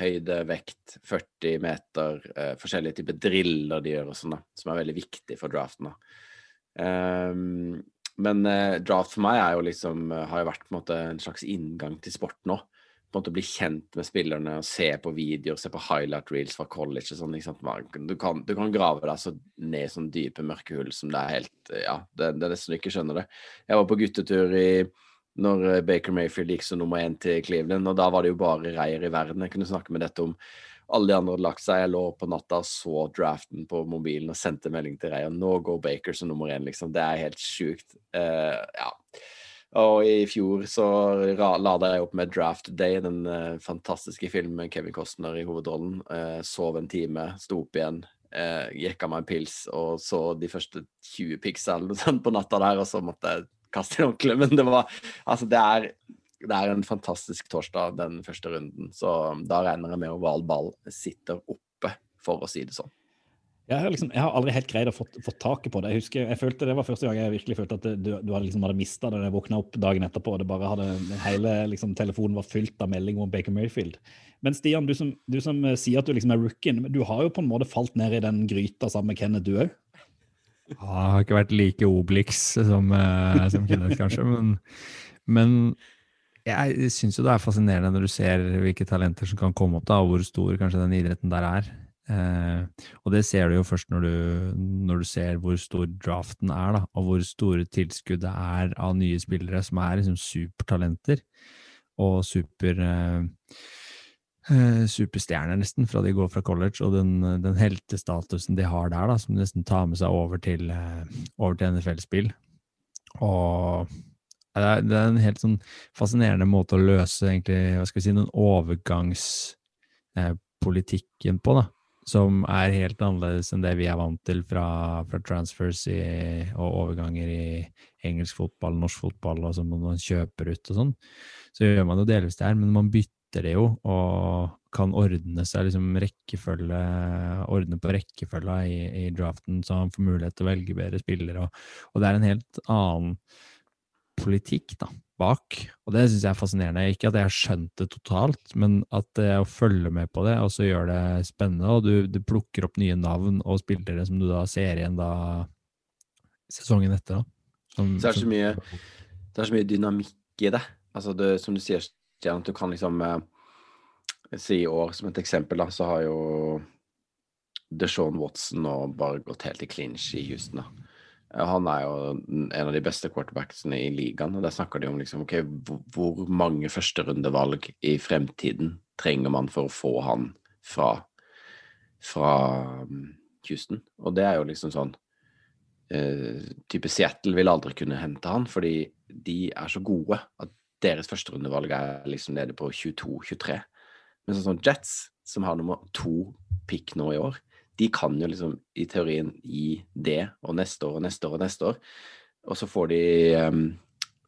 høyde, vekt, 40 meter, eh, forskjellige typer driller de gjør og sånn, da, som er veldig viktig for draften. da. Um, men eh, draft for meg er jo liksom, eh, har jo vært en måte en slags inngang til sport nå. På en måte Bli kjent med spillerne, og se på videoer, se på highlight reels fra college. og sånn, ikke sant? Du kan, du kan grave deg så ned i sånn dype mørke hull som det er helt Ja, det, det er nesten du ikke skjønner det. Jeg var på guttetur i når eh, Baker Mayfield gikk som nummer én til Cleveland. Og da var det jo bare reier i verden. Jeg kunne snakke med dette om alle de andre hadde lagt seg. Jeg lå på natta og så draften på mobilen og sendte melding til Reier. Nå går Baker som nummer én, liksom. Det er helt sjukt. Uh, ja. Og i fjor så lada jeg opp med Draft Day, den uh, fantastiske filmen med Kevin Costner i hovedrollen. Uh, sov en time, sto opp igjen, uh, jekka meg en pils og så de første 20 pixelene på natta der, og så måtte jeg kaste håndkleet. Men det var Altså, det er det er en fantastisk torsdag, den første runden. Så da regner jeg med at Val Ball sitter oppe, for å si det sånn. Jeg har, liksom, jeg har aldri helt greid å få, taket på det. Jeg husker, jeg følte Det var første gang jeg virkelig følte at du, du, hadde, liksom, hadde mista det da jeg våkna opp dagen etterpå. Det bare hadde, Hele liksom, telefonen var fylt av meldinger om Baker Mayfield. Men Stian, du som, du som sier at du liksom er rookien, du har jo på en måte falt ned i den gryta sammen med Kenneth, du òg? Jeg har ikke vært like Obelix som, uh, som Kenneth, kanskje, men, men jeg syns jo det er fascinerende når du ser hvilke talenter som kan komme opp, da, og hvor stor kanskje den idretten der er. Eh, og det ser du jo først når du, når du, ser hvor stor draften er, da, og hvor store tilskudd det er av nye spillere som er liksom supertalenter og super eh, eh nesten, fra de går fra college, og den, den heltestatusen de har der, da, som de nesten tar med seg over til, eh, over til NFL-spill. Og det er, det er, en helt sånn fascinerende måte å løse egentlig, hva skal vi si, den overgangspolitikken eh, på, da. Som er helt annerledes enn det vi er vant til fra, fra transfers i, og overganger i engelsk fotball, norsk fotball, og som man kjøper ut og sånn. Så gjør man jo delvis det her, men man bytter det jo, og kan ordne seg liksom rekkefølge, ordne på rekkefølga i, i, draften, så han får mulighet til å velge bedre spillere. Og, og det er en helt annen politikk da, bak. Og det syns jeg er fascinerende. Ikke at jeg har skjønt det totalt, men at det å følge med på det og så gjør det spennende. Og du, du plukker opp nye navn og spillere som du da ser igjen da sesongen etter. da. Som, det, er så mye, det er så mye dynamikk i det. Altså det, som du sier, Stian, at du kan liksom eh, si i år som et eksempel, da, så har jo DeShaun Watson nå bare gått helt i clinch i Houston. da. Han er jo en av de beste quarterbacksene i ligaen. og Der snakker de om liksom, okay, hvor mange førsterundevalg i fremtiden trenger man for å få han fra, fra um, Houston. Og det er jo liksom sånn eh, Type Seattle vil aldri kunne hente han, fordi de er så gode at deres førsterundevalg er liksom nede på 22-23. Men sånn Jets, som har nummer to pick nå i år, de kan jo liksom i teorien gi det og neste år og neste år og neste år. Og så får de um,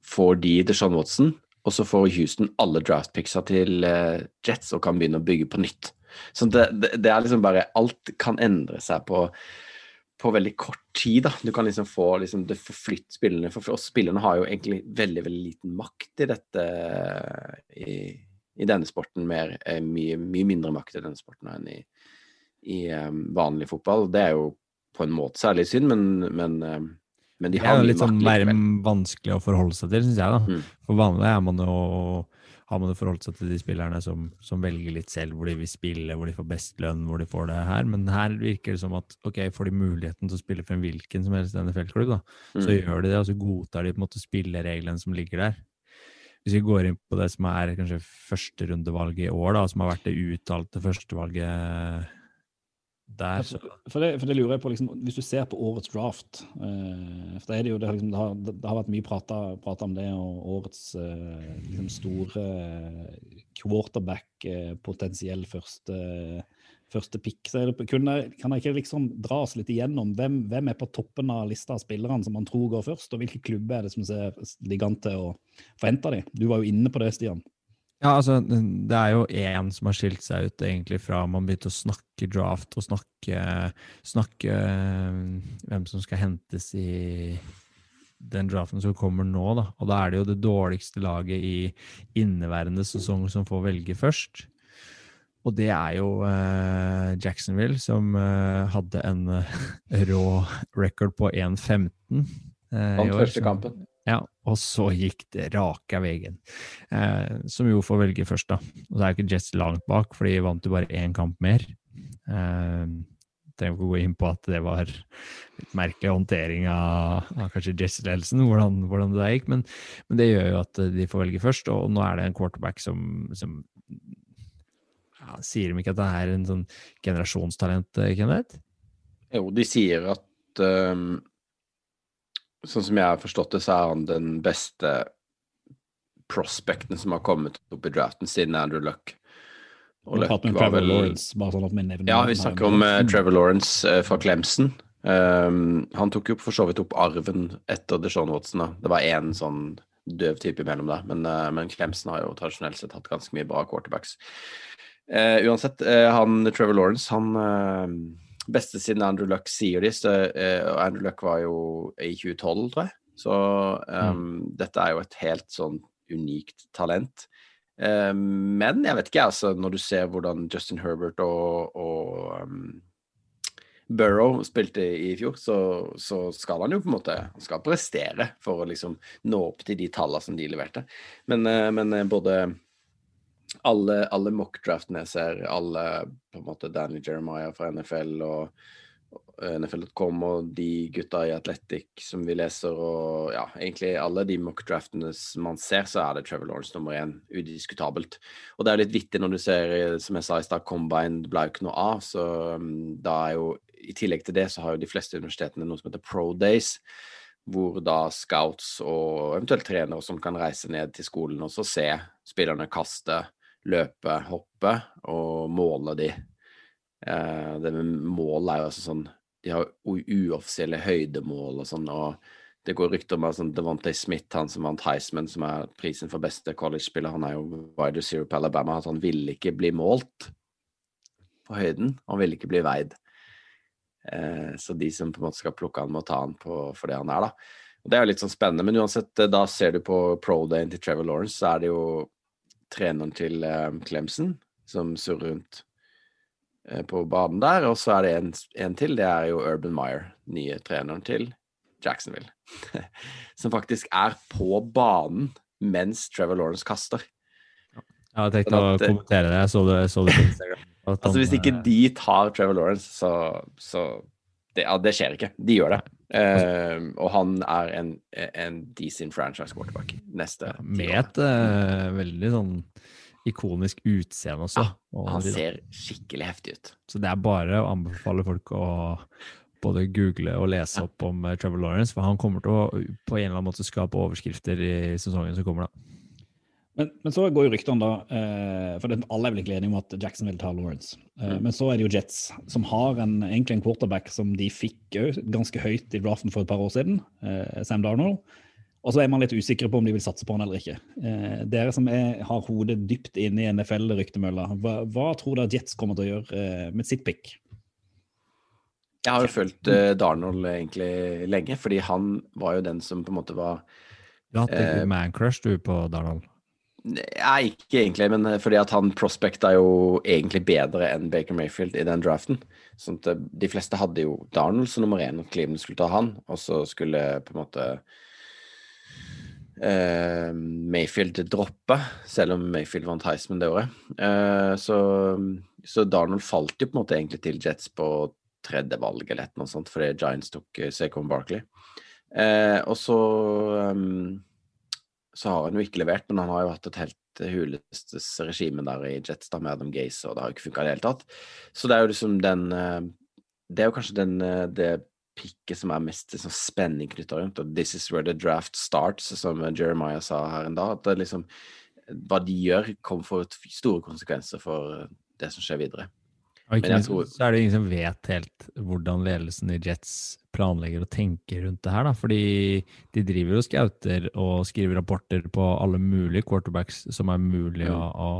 får de Deshaun Watson, og så får Houston alle draftpicksa til uh, Jets og kan begynne å bygge på nytt. Så det, det, det, er liksom bare Alt kan endre seg på, på veldig kort tid. da. Du kan liksom få liksom, det forflytt spillerne. For oss spillerne har jo egentlig veldig veldig liten makt i dette i, i denne sporten. Mer, eh, mye, mye mindre makt i denne sporten enn i, i um, vanlig fotball. Det er jo på en måte særlig synd, men, men, um, men de har mye litt sånn mer vanskelig å forholde seg til, syns jeg. da. Mm. For vanlig er man jo har man jo forholdt seg til de spillerne som, som, velger litt selv hvor de vil spille, hvor de får best lønn, hvor de får det her. Men her virker det som at ok, får de muligheten til å spille for en hvilken som helst NFL-klubb, da, mm. så gjør de det, og så godtar de på en måte spillereglene som ligger der. Hvis vi går inn på det som er kanskje førsterundevalget i år, da, som har vært det uttalte førstevalget der, så. For det, for det, lurer jeg på, liksom, Hvis du ser på årets draft eh, for det, er det, jo, det, liksom, det, har, det har vært mye prata, om det, og årets eh, liksom store eh, quarterback, eh, potensiell første, første pick. Så det, kunne, kan jeg ikke liksom oss litt igjennom hvem, hvem, er på toppen av lista av spillerne som man tror går først, og hvilke klubber er det som ser, ligger an til å forvente dem? Du var jo inne på det, Stian. Ja, altså, det er jo én som har skilt seg ut egentlig fra man begynte å snakke draft og snakke, snakke eh, hvem som skal hentes i den draften som kommer nå, da. Og da er det jo det dårligste laget i inneværende sesong som får velge først. Og det er jo eh, Jacksonville, som eh, hadde en uh, rå record på 1.15. Uh, Vant første kampen. Ja, og så gikk det rake veien. Eh, som jo får velge først, da. Og så er jo ikke Jets langt bak, for de vant jo bare én kamp mer. Eh, trenger ikke å gå inn på at det var litt merkelig håndtering av, av kanskje Jesse-ledelsen, hvordan, hvordan, det gikk, men, men, det gjør jo at de får velge først. Og nå er det en quarterback som, som ja, Sier de ikke at det er en sånn generasjonstalent, Kenneth? Jo, de sier at um, Sånn som jeg har forstått det, så er han den beste prospecten som har kommet opp i draften siden Andrew Luck. Og Luck var vel Lawrence, sånn Ja, vi snakker om uh, Trevor Lawrence uh, fra Clemson. Um, han tok jo for så vidt opp arven etter DeShaun Watson. Da. Det var én sånn døv type imellom der, men, uh, men Clemson har jo tradisjonelt sett hatt ganske mye bra quarterbacks. uansett, han Trevor Lawrence, han beste siden Andrew Luck sier de. Så, uh, Andrew Luck var jo i 2012, tror jeg. Så um, mm. dette er jo et helt sånn unikt talent. Uh, men jeg vet ikke, altså, når du ser hvordan Justin Herbert og, og um, Burrow spilte i fjor, så, så, skal han jo på en måte han skal prestere for å liksom nå opp til de tallene som de leverte. Men, uh, men både alle, alle mock-draftene jeg ser, alle på en måte Danny Jeremiah fra NFL og NFL.com og de gutta i Athletic som vi leser, og ja, egentlig alle de mock-draftene man ser, så er det Trevor Lawrence nummer én, udiskutabelt. Og det er litt vittig når du ser, som jeg sa i stad, Combine ble jo ikke noe av, så um, da er jo i tillegg til det så har jo de fleste universitetene noe som heter Pro Days hvor da scouts og eventuelt trenere som kan reise ned til skolen og så se spillerne kaste, løpe, hoppe og måle de. Eh, det med mål er jo altså sånn De har uoffisielle høydemål og sånn, og det går rykter om at sånn Devontae Smith, han som vant Heisman, som er prisen for beste college-spiller, han er jo wide receiver på Alabama, at han ville ikke bli målt på høyden. Han ville ikke bli veid. Eh, så de som på en måte skal plukke han, må ta han på for det han er, da. Og Det er jo litt sånn spennende, men uansett, eh, da ser du på pro-dayen til Trevor Lawrence, så er det jo treneren til eh, Clemson som surrer rundt eh, på banen der. Og så er det en, en, til, det er jo Urban Meyer, nye treneren til Jacksonville. som faktisk er på banen mens Trevor Lawrence kaster. Jeg tenkte tenkt sånn at, å kommentere det. Jeg så det, så det på Instagram. altså Hvis ikke de tar Trevor Lawrence, så, så det, ja, det skjer ikke. De gjør det. Uh, og han er en, en decent franchise quarterback neste ja, Med et uh, veldig sånn ikonisk utseende også. Ja, han ser skikkelig heftig ut. Så det er bare å anbefale folk å både google og lese opp om uh, Trevor Lawrence, for han kommer til å på en eller annen måte skape overskrifter i sesongen som kommer. da. Men, men, så går jo ryktene, da eh, For det, alle er vel ikke enige om at Jackson vil ta Lawrence. Eh, mm. Men så er det jo Jets, som har en, egentlig en quarterback som de fikk ganske høyt i draften for et par år siden, eh, Sam Darnold. Og så er man litt usikre på om de vil satse på han eller ikke. Eh, dere som er, har hodet dypt inne i NFL-ryktemølla, hva, hva, tror dere Jets kommer til å gjøre med sitt pick? Jeg har jo fulgt uh, Darnold egentlig lenge, fordi han var jo den som på en måte var Du har hatt eh, man-crush du på Darnold? Nei, ikke egentlig, men eh, fordi at han prospecta jo egentlig bedre enn Baker Mayfield i den draften. Sånn at eh, de fleste hadde jo Darnold som nummer én, og Cleveland skulle ta han, og så skulle på en måte uh, Mayfield droppe, selv om Mayfield vant Heisman det året. Uh, så, så, Darnold falt jo på en måte egentlig til Jets på tredje valg eller noe sånt, fordi Giants tok Saquon Barkley. Uh, og så um, så har han jo ikke levert, men han har jo hatt et helt hulestes regime der i Jetstar med Adam Gaze, og det har jo ikke funka i det hele tatt. Så det er jo liksom den eh, Det er jo kanskje den, eh, det pikket som er mest liksom, spenning knytta rundt, og 'this is where the draft starts', som Jeremiah sa her en dag. At det liksom Hva de gjør, kommer for store konsekvenser for det som skjer videre. Og ikke minst tror... så er det ingen som vet helt hvordan ledelsen i Jets planlegger og tenker rundt det her. da, Fordi de driver og scouter og skriver rapporter på alle mulige quarterbacks som er mulig mm. å, å,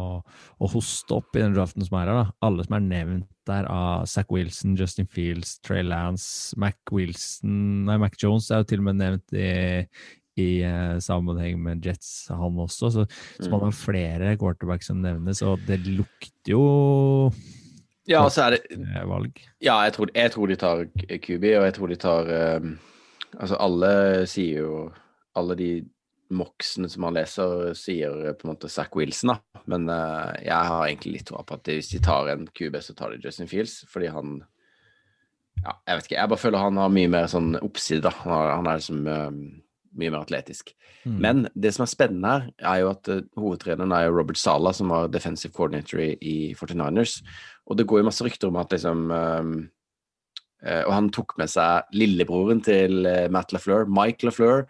å, hoste opp i den draften som er her. da. Alle som er nevnt der av Zack Wilson, Justin Fields, Trey Lance, Mac Wilson Nei, Mac Jones er jo til og med nevnt i, i uh, sammenheng med Jets, han også. Så, så man mm. har flere quarterbacks som nevnes, og det lukter jo ja, så det valg. Ja, jeg tror, jeg tror de tar QB, og jeg tror de tar um, Altså, alle sier jo Alle de moksene som man leser, sier på en måte Zack Wilson, da. Men uh, jeg har egentlig litt tro på at hvis de tar en QB, så tar de Justin Fields, fordi han Ja, jeg vet ikke. Jeg bare føler han har mye mer sånn oppside, da. Han, har, han er liksom eh, mye mer atletisk. Mm. Men det som er spennende her, er jo at uh, hovedtreneren er jo Robert Sala, som var defensive coordinator i, i 49ers. Og det går jo masse rykter om at liksom um, eh, Og han tok med seg lillebroren til eh, Matt LaFleur, Mike LaFleur,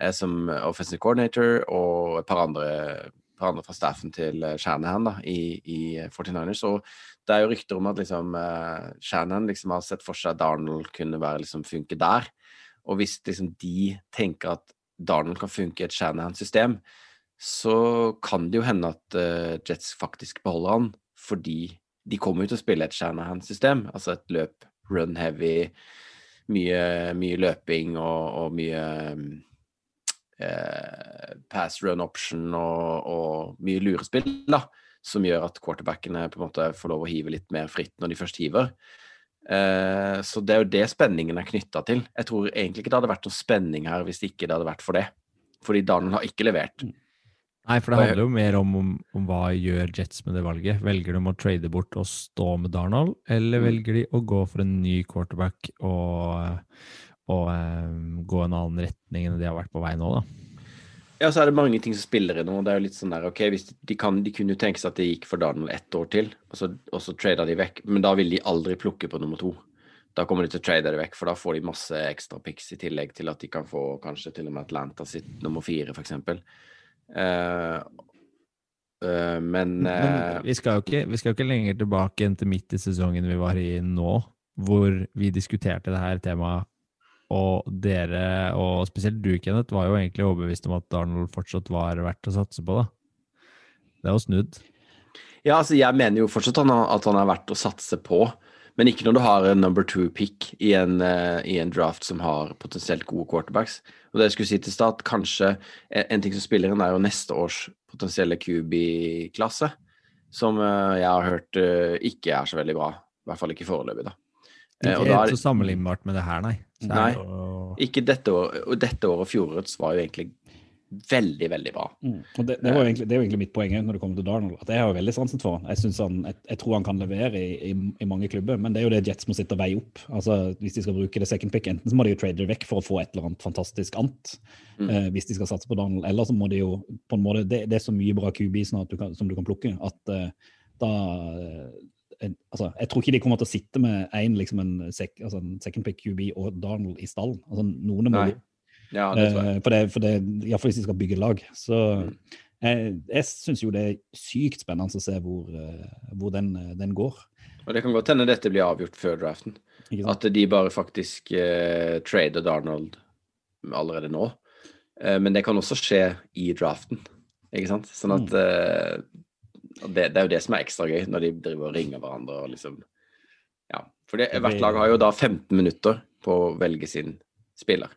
eh, som offensive coordinator, og et par andre, par andre fra staffen til Shanahan da, i, i 49ers. Og det er jo rykter om at liksom, uh, Shanahan liksom har sett for seg at Darnold kunne være, liksom, funke der. Og hvis liksom, de tenker at Darnold kan funke i et Shanahan-system, så kan det jo hende at uh, Jets faktisk beholder han, fordi de kommer jo til å spille et Shanahan-system, altså et løp run heavy, mye, mye løping og, og mye uh, pass run option og, og mye lurespill, da, som gjør at quarterbackene på en måte får lov å hive litt mer fritt når de først hiver. Eh, så det er jo det spenningen er knytta til. Jeg tror egentlig ikke det hadde vært noe spenning her hvis ikke det hadde vært for det. Fordi Darnold har ikke levert. Nei, for det handler jo mer om, om, om hva gjør Jets med det valget. Velger de å trade bort og stå med Darnold, eller Mm. velger de å gå for en ny quarterback og, og um, gå en annen retning enn de har vært på vei nå, da? Ja, så er det mange ting som spiller i nå. Det er jo litt sånn der, ok, de, kan, de kunne jo tenke seg at det gikk for Darnold ett år til, og så, og så trader de vekk. Men da vil de aldri plukke på nummer to. Da kommer de til å trade det vekk, for da får de masse ekstra picks i tillegg til at de kan få kanskje til og med Atlanta sitt nummer fire, f.eks. Uh, uh, men Men uh, vi skal, ikke, vi skal jo ikke lenger tilbake enn til midt i sesongen vi var i nå, hvor vi diskuterte det her temaet, og dere, og spesielt du, Kenneth, var jo egentlig overbevist om at Arnold fortsatt var verdt å satse på, da. Det er jo snudd. Ja, altså jeg mener jo fortsatt at han er verdt å satse på, men ikke når du har en number two-pick i, en, eh, i en draft som har potensielt gode quarterbacks. Og det jeg skulle si til start, kanskje en, en ting som spiller inn, er jo neste års potensielle QB-klasse, som eh, jeg har hørt eh, ikke er så veldig bra. I hvert fall ikke foreløpig, da. Eh, og Ikke helt er- så sammenlignbart med det her, nei. Så er Nei. og... Ikke dette året, og dette året og fjorårets var jo egentlig veldig, veldig bra. Mm. Og det, det, var jo egentlig, det er jo egentlig mitt poeng når det kommer til Darnold. at Jeg har jo veldig sansen for han. Jeg, han, jeg, jeg tror han kan levere i, i, i mange klubber, men det er jo det Jets må sitte og veie opp. Altså, Hvis de skal bruke det second pick, enten så må de jo trade det vekk for å få et eller annet fantastisk annet, Mm. eh, hvis de skal satse på Darnold, eller så må de jo på en måte Det, det er så mye bra QB snart du kan, som du kan plukke, at eh, da altså, Jeg tror ikke de kommer til å sitte med en, liksom en, sek, altså en second pick QB og Darnold i stallen. Altså, noen må Ja, det tror jeg. Eh, For det, for det, Iallfall hvis de skal bygge lag. Så Mm. jeg, jeg syns jo det er sykt spennende å se hvor, eh, hvor den, eh, den går. Og det kan godt hende dette blir avgjort før draften. At de bare faktisk eh, trader Darnold allerede nå. Eh, men det kan også skje i draften, ikke sant? Sånn at eh, og det, det er jo det som er ekstra gøy, når de driver og ringer hverandre og liksom Ja. For det, hvert lag har jo da 15 minutter på å velge sin spiller.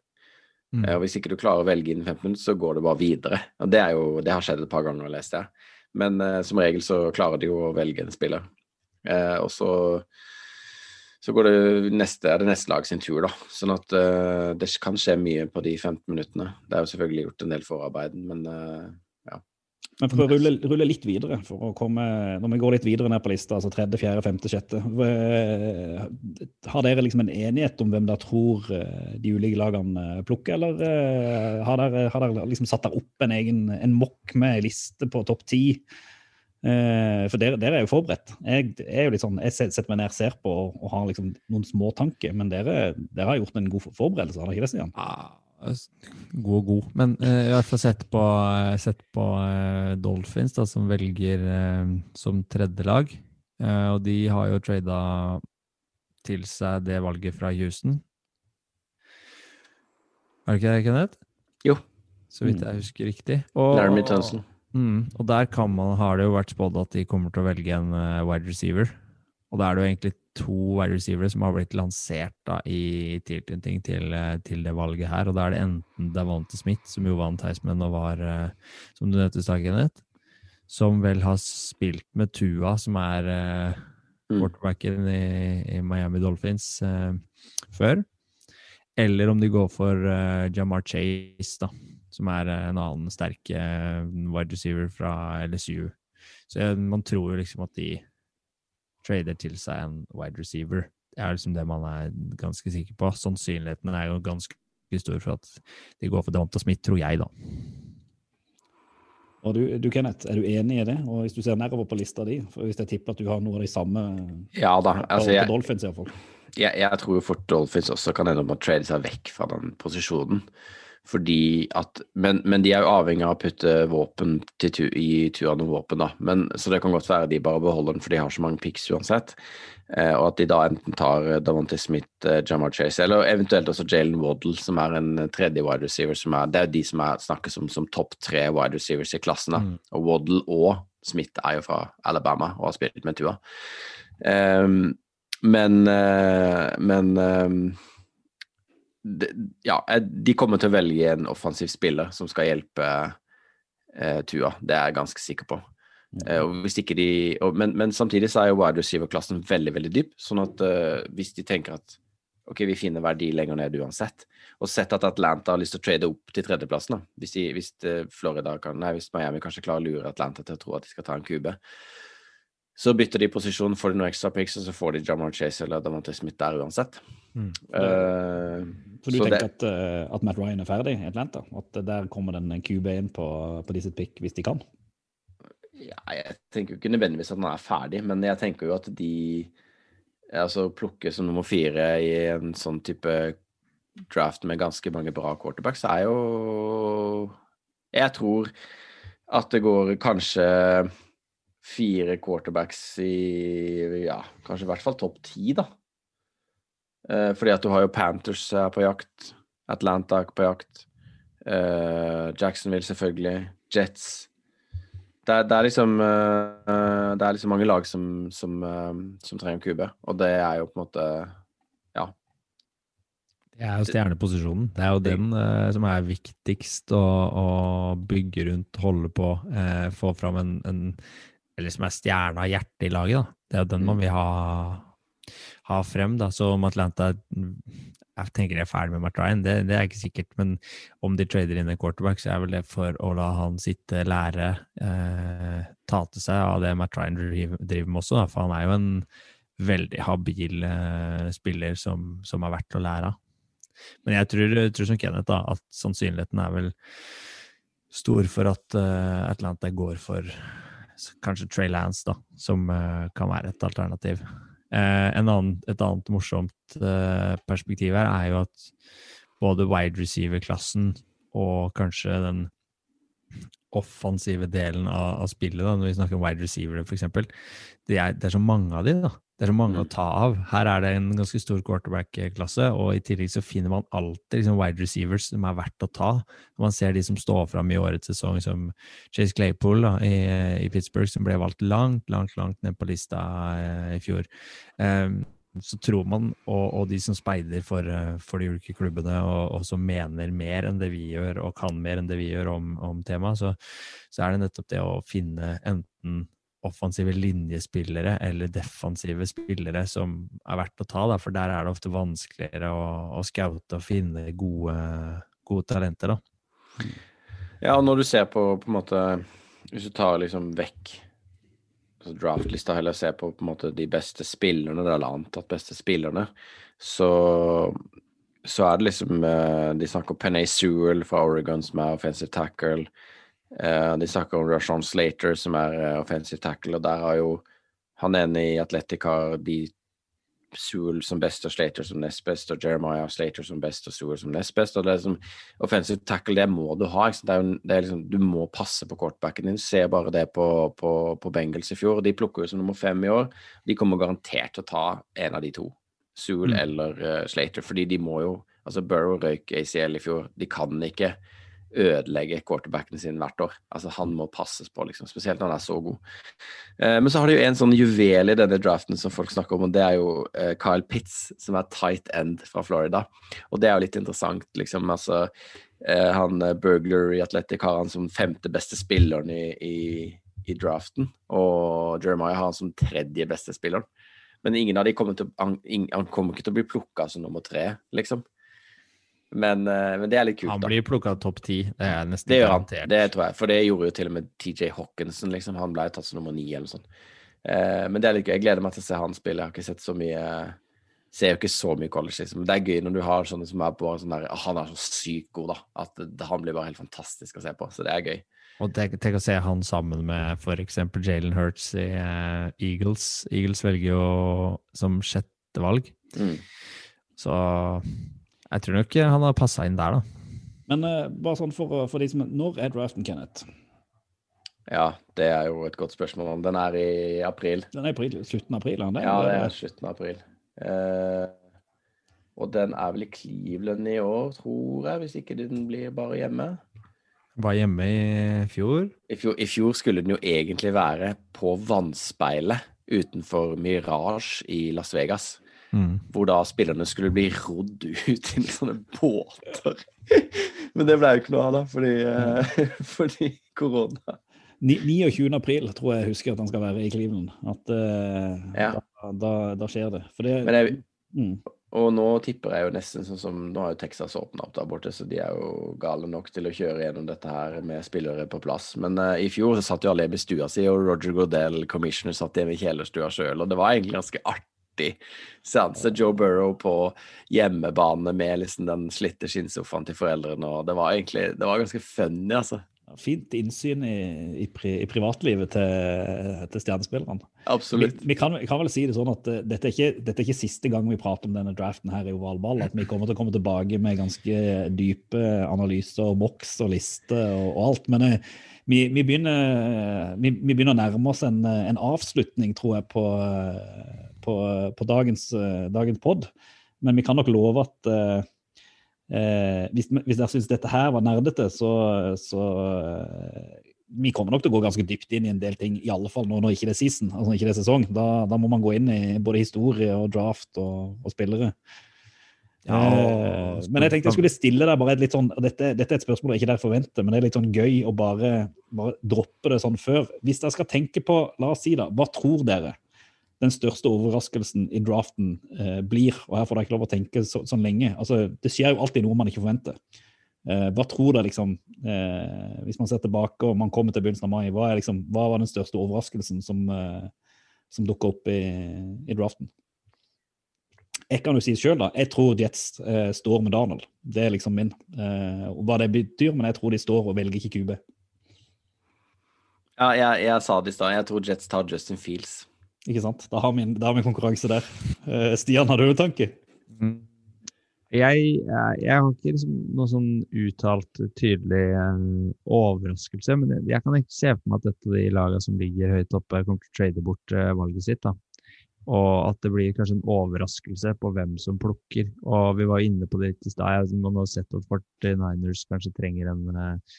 Mm. Eh, Og hvis ikke du klarer å velge innen 15 minutter, så går det bare videre. Og det, er jo, det har skjedd et par ganger, leste jeg. Men eh, som regel så klarer de jo å velge en spiller. Eh, og så så går det neste, er det neste lag sin tur, da. Sånn at uh, det kan skje mye på de 15 minuttene. Det er jo selvfølgelig gjort en del forarbeid, men eh, Men for å rulle, rulle litt videre, for å komme, når vi går litt videre ned på lista, altså tredje, fjerde, femte, sjette Har dere liksom en enighet om hvem dere tror eh, de ulike lagene eh, plukker, eller eh, har dere, har dere liksom satt der opp en egen en mokk med en liste på topp ti? For dere, dere er jo forberedt. Jeg, er jo litt sånn, jeg setter meg ned, ser på og, og har liksom noen småtanker, men dere, dere har gjort en god forberedelse, har dere ikke det, Stian? God og god. Men uh, i hvert fall sett på, sett på uh, Dolphins, da, som velger uh, som tredje lag. Eh, og de har jo trada til seg det valget fra Houston. Er det ikke det, Kenneth? Jo. Så vidt jeg husker riktig. Og, Laramie Tunsil. Mm, og der kan man, har det jo vært spådd at de kommer til å velge en eh, wide receiver. Og da er det jo egentlig to wide receivere som har blitt lansert da, i tilknytning til, eh, til det valget her. Og da er det enten Davante Smith, som jo vant Heisman og var, eh, som du nevnte Kenneth, som vel har spilt med Tua, som er Mm. quarterbacken i, i Miami Dolphins uh, før. Eller om de går for uh, Jamar Chase, da, som er en annen sterk wide receiver fra LSU. Så man tror jo liksom at de trader til seg en wide receiver. Det er liksom det man er ganske sikker på. Sannsynligheten er jo ganske stor for at de går for Devonta Smith, tror jeg, da. Og du, du, Kenneth, er du enig i det? Og hvis du ser nedover på lista di, for hvis jeg tipper at du har noe av de samme Ja da. altså jeg, Dolphins, i hvert jeg, jeg tror fort Dolphins også kan ende opp med å trade seg vekk fra den posisjonen. Fordi at, men, men de er jo avhengig av å putte våpen tu, i turene våpen, da. Men, så det kan godt være de bare beholder den, for de har så mange pics uansett. Eh, og at de da enten tar eh, Davante Smith, eh, Jamar Chase, eller eventuelt også Jalen Waddle, som er en eh, tredje wide receiver. Som er, det er de som er, snakkes om som topp tre wide receivers i klassen. da. Mm. Og Waddle og Smith er jo fra Alabama og har spilt med Tua. Ehm, men eh, men det, ja, eh, de kommer til å velge en offensiv spiller som skal hjelpe eh, Tua. Det er jeg ganske sikker på. Eh, og hvis ikke de, og, men, men samtidig så er jo wide receiver-klassen veldig veldig dyp. Sånn at eh, hvis de tenker at ok, vi finner verdi lenger ned uansett, og sett at Atlanta har lyst til å trade opp til tredjeplassen, da. hvis, de, hvis eh, Florida kan, nei, hvis Miami kanskje klarer å lure Atlanta til å tro at de skal ta en kube, så bytter de posisjon, får de noen ekstra picks, og så får de Jamal Chase eller Davante Smith der uansett. Mm. Uh, Så du så tenker det- at, eh, at Matt Ryan er ferdig i Atlanta? At der kommer den QB inn på, på sitt pick hvis de kan? Ja, jeg tenker jo ikke nødvendigvis at han er ferdig, men jeg tenker jo at de altså plukke som nummer fire i en sånn type draft med ganske mange bra quarterbacks, er jo Jeg tror at det går kanskje fire quarterbacks i Ja, kanskje i hvert fall topp ti, da. Eh, fordi at du har jo Panthers er på jakt, Atlanta er på jakt, eh, Jacksonville selvfølgelig, Jets det er, det er liksom eh, Det er liksom mange lag som, som, som trenger en kube, og det er jo på en måte Ja. Det er jo stjerneposisjonen. Det er jo den eh, som er viktigst å, å bygge rundt, holde på, eh, få fram en, en Eller som er stjerna, hjertet i laget. da. Det er jo den man vil ha, ha frem. da. Så om Atlanta jeg tenker de er ferdig med Matt Ryan, det, det er ikke sikkert. Men om de trader inn en quarterback, så er vel det for å la han sitte, lære, eh, ta til seg av det Matt Ryan driver med også. Da. For han er jo en veldig habil eh, spiller som, som er verdt å lære av. Men jeg tror, jeg tror som Kenneth da, at sannsynligheten er vel stor for at uh, Atlanta går for kanskje Trey Lance, da, som uh, kan være et alternativ. Eh, en annen, et annet morsomt eh, perspektiv her er jo at både wide receiver-klassen og kanskje den offensive delen av, av spillet, da, når vi snakker om wide receiver f.eks., det, det er så mange av de, da. Det er så mange å ta av. Her er det en ganske stor quarterback-klasse, og i tillegg så finner man alltid liksom, wide receivers som er verdt å ta. Man ser de som står fram i årets sesong, som Chase Claypool da, i, i Pittsburgh, som ble valgt langt, langt, langt ned på lista eh, i fjor. Um, så tror man, og, og de som speider for, eh, for de ulike klubbene, og, og som mener mer enn det vi gjør, og kan mer enn det vi gjør om, om temaet, så, så er det nettopp det å finne enten offensive linjespillere eller defensive spillere som er verdt å ta, da, for der er det ofte vanskeligere å, å scoute og finne gode, gode talenter. da. Ja, og når du ser på på en måte Hvis du tar liksom vekk altså draftlista, heller ser på på en måte de beste spillerne, eller antatt beste spillerne, så så er det liksom eh, De snakker om Penay Sewell fra Oregon, som er offensive tackle. Eh, De snakker om Rashawn Slater, som er uh, offensive tackle, og der har jo han ene i Atletic har de Sewell som best og Slater som nest best, og Jeremiah Slater som best og Sewell som nest best. og det er liksom Offensive tackle, det må du ha. Det er det er liksom, du må passe på quarterbacken din. Se bare det på, på, på Bengals i fjor. De plukker jo som nummer fem i år. De kommer garantert til å ta en av de to. Sewell Mm. eller uh, Slater, fordi de må jo Altså, Burrow røyk ACL i fjor. De kan ikke ødelegge quarterbackene sin hvert år. Altså, han må passes på, liksom, spesielt når han er så god. Eh, men så har de jo en sånn juvel i denne draften som folk snakker om, og det er jo eh, Kyle Pitts, som er tight end fra Florida. Og det er jo litt interessant, liksom. Altså, eh, han eh, Burglar i Athletic har han som femte beste spilleren i, i, i draften, og Jeremiah har han som tredje beste spilleren. Men ingen av de kommer til, han, han kommer ikke til å bli plukka som nummer tre, liksom. Men, eh, men det er litt kult, Han blir plukka topp ti, det er nesten Det gjør han, garantert. det tror jeg. For det gjorde jo til og med TJ Hawkinson, liksom. Han ble tatt som nummer ni eller noe sånt. Eh, men det er litt gøy. Jeg gleder meg til å se han spille. Jeg har ikke sett så mye, ser jo ikke så mye college, liksom. Men det er gøy når du har sånne som er på sånn der Han er så sykt god, da. At det, han blir bare helt fantastisk å se på. Så det er gøy. Og tenk, tenk å se han sammen med f.eks. Jalen Hurts i uh, Eagles. Eagles velger jo som sjette valg. Mm. Så jeg tror nok han har passa inn der, da. Men uh, bare sånn for, for de som Når er draften, Kenneth? Ja, det er jo et godt spørsmål. Den er i april. Den er i april, slutten av april? er den det? Ja, det er slutten av april. Uh, og den er vel i Cleveland i år, tror jeg, hvis ikke den blir bare hjemme. Var hjemme i fjor. I fjor, I fjor skulle den jo egentlig være på vannspeilet utenfor Mirage i Las Vegas. Mm. Hvor da spillerne skulle bli rodd ut i sånne båter. Men det ble jo ikke noe av, da, fordi, mm. fordi korona. Ni- 29. april tror jeg husker at han skal være i Cleveland. At uh, Ja. da, da, da skjer det. Det jeg, mm, Og nå tipper jeg jo nesten sånn som Nå har jo Texas åpna opp der borte, så de er jo gale nok til å kjøre gjennom dette her med spillere på plass. Men uh, i fjor så satt jo alle hjemme i stua si, og Roger Godell, commissioner, satt hjemme i kjelerstua sjøl, og det var egentlig ganske artig seanse. Joe Burrow på hjemmebane med liksom den slitte skinnsofaen til foreldrene, og det var egentlig Det var ganske funny, altså. fint innsyn i, i, pri, i privatlivet til, til stjernespillerne. Absolutt. vi, kan, vi kan vel si det sånn at eh, dette er, ikke, dette er ikke siste gang vi prater om denne draften her i ovalball. At vi kommer til å komme tilbake med ganske dype analyser, og boks og liste og, og alt. Men eh, vi, vi, begynner, vi, vi begynner å nærme oss en, en avslutning, tror jeg, på, eh, på, på dagens, eh, dagens pod. Men vi kan nok love at eh, eh, hvis, hvis dere syns dette her var nerdete, så, så eh, vi kommer nok til å gå ganske dypt inn i en del ting, i alle fall nå når ikke det er season, altså ikke det er sesong. Da, da må man gå inn i både historie og draft og, og spillere. Ja, Eh, men jeg tenkte jeg skulle stille deg bare et litt sånn dette, dette er et spørsmål jeg ikke der forventer, men det er litt sånn gøy å bare, bare droppe det sånn før. Hvis dere skal tenke på, la oss si da, hva tror dere den største overraskelsen i draften eh, blir? Og her får dere ikke lov å tenke så, sånn lenge. Altså, det skjer jo alltid noe man ikke forventer. Eh, hva tror dere liksom, eh, hvis man ser tilbake og man kommer til begynnelsen av mai, hva, er liksom, hva var den største overraskelsen som, eh, som dukka opp i, i draften? Jeg kan jo si sjøl, da. Jeg tror Jets eh, står med Donald. Det er liksom min. Eh, hva det betyr, men jeg tror de står og velger ikke QB. Ja, jeg, jeg sa det i stad. Jeg tror Jets tar Justin Fields. Ikke sant? Da har vi en, en konkurranse der. Eh, Stian, har du noen tanke? Mm. Jeg, jeg, jeg har ikke liksom noe sånn uttalt tydelig eh, overraskelse, men jeg, kan ikke se for meg at dette de lagene som ligger høyt oppe, kommer til å trade bort eh, valget sitt. da. Og at det blir kanskje en overraskelse på hvem som plukker. Og vi var inne på det litt i stad. Man har sett at 49ers kanskje trenger en, eh,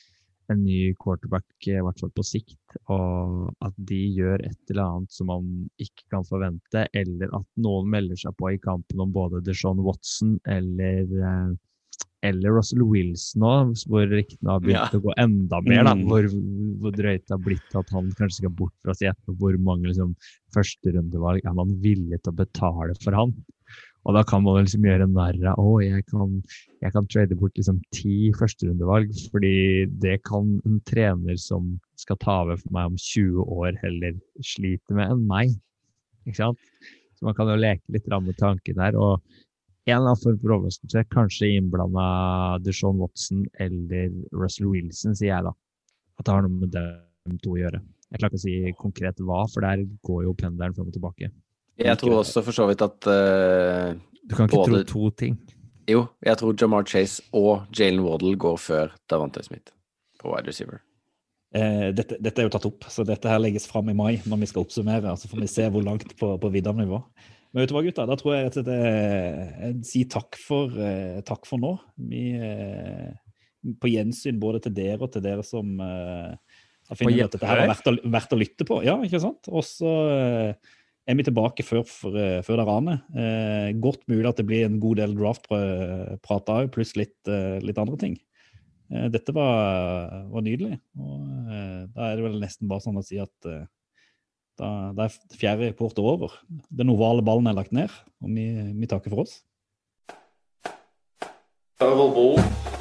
en ny quarterback, i hvert fall på sikt. Og at de gjør et eller annet som man ikke kan forvente. Eller at noen melder seg på i kampen om både Deshaun Watson eller eh, eller Russell Wilson òg, hvor ryktene har begynt Ja. å gå enda mer. da, Mm. Hvor, hvor drøyt det har blitt at han kanskje skal bort fra Seattle. Hvor mange liksom, førsterundevalg er man villig til å betale for han? Og da kan man liksom gjøre narr av å, jeg kan, jeg kan trade bort liksom ti førsterundevalg, fordi det kan en trener som skal ta over for meg om 20 år, heller slite med enn meg. Ikke sant? Så man kan jo leke litt med tanken der. og en eller annen form for overraskelse, kanskje innblanda Deshaun Watson eller Russell Wilson, sier jeg da. At det har noe med dem to å gjøre. Jeg klarer ikke å si konkret hva, for der går jo pendelen fram og tilbake. Jeg tror også for så vidt at uh, Du kan ikke Både- tro to ting. Jo, jeg tror Jamar Chase og Jalen Waddle går før Davante Smith på wide receiver. Eh, dette, dette er jo tatt opp, så dette her legges fram i mai når vi skal oppsummere. Så får vi se hvor langt på, på vidda-nivå. Men vet du hva, gutta? Da tror jeg rett og slett jeg, jeg sier takk for, eh, takk for nå. Vi eh, På gjensyn både til dere og til dere som eh, har funnet ut at dette her har vært å, vært å lytte på. Ja, ikke sant? Og så eh, er vi tilbake før, for, eh, før det raner. Eh, godt mulig at det blir en god del draft-prat òg, pluss litt, eh, litt andre ting. Eh, Dette var, var nydelig. Og eh, da er det vel nesten bare sånn å si at eh, da, da er fjerde quarter over. Den ovale ballen er lagt ned, og vi, vi takker for oss. Oval Ball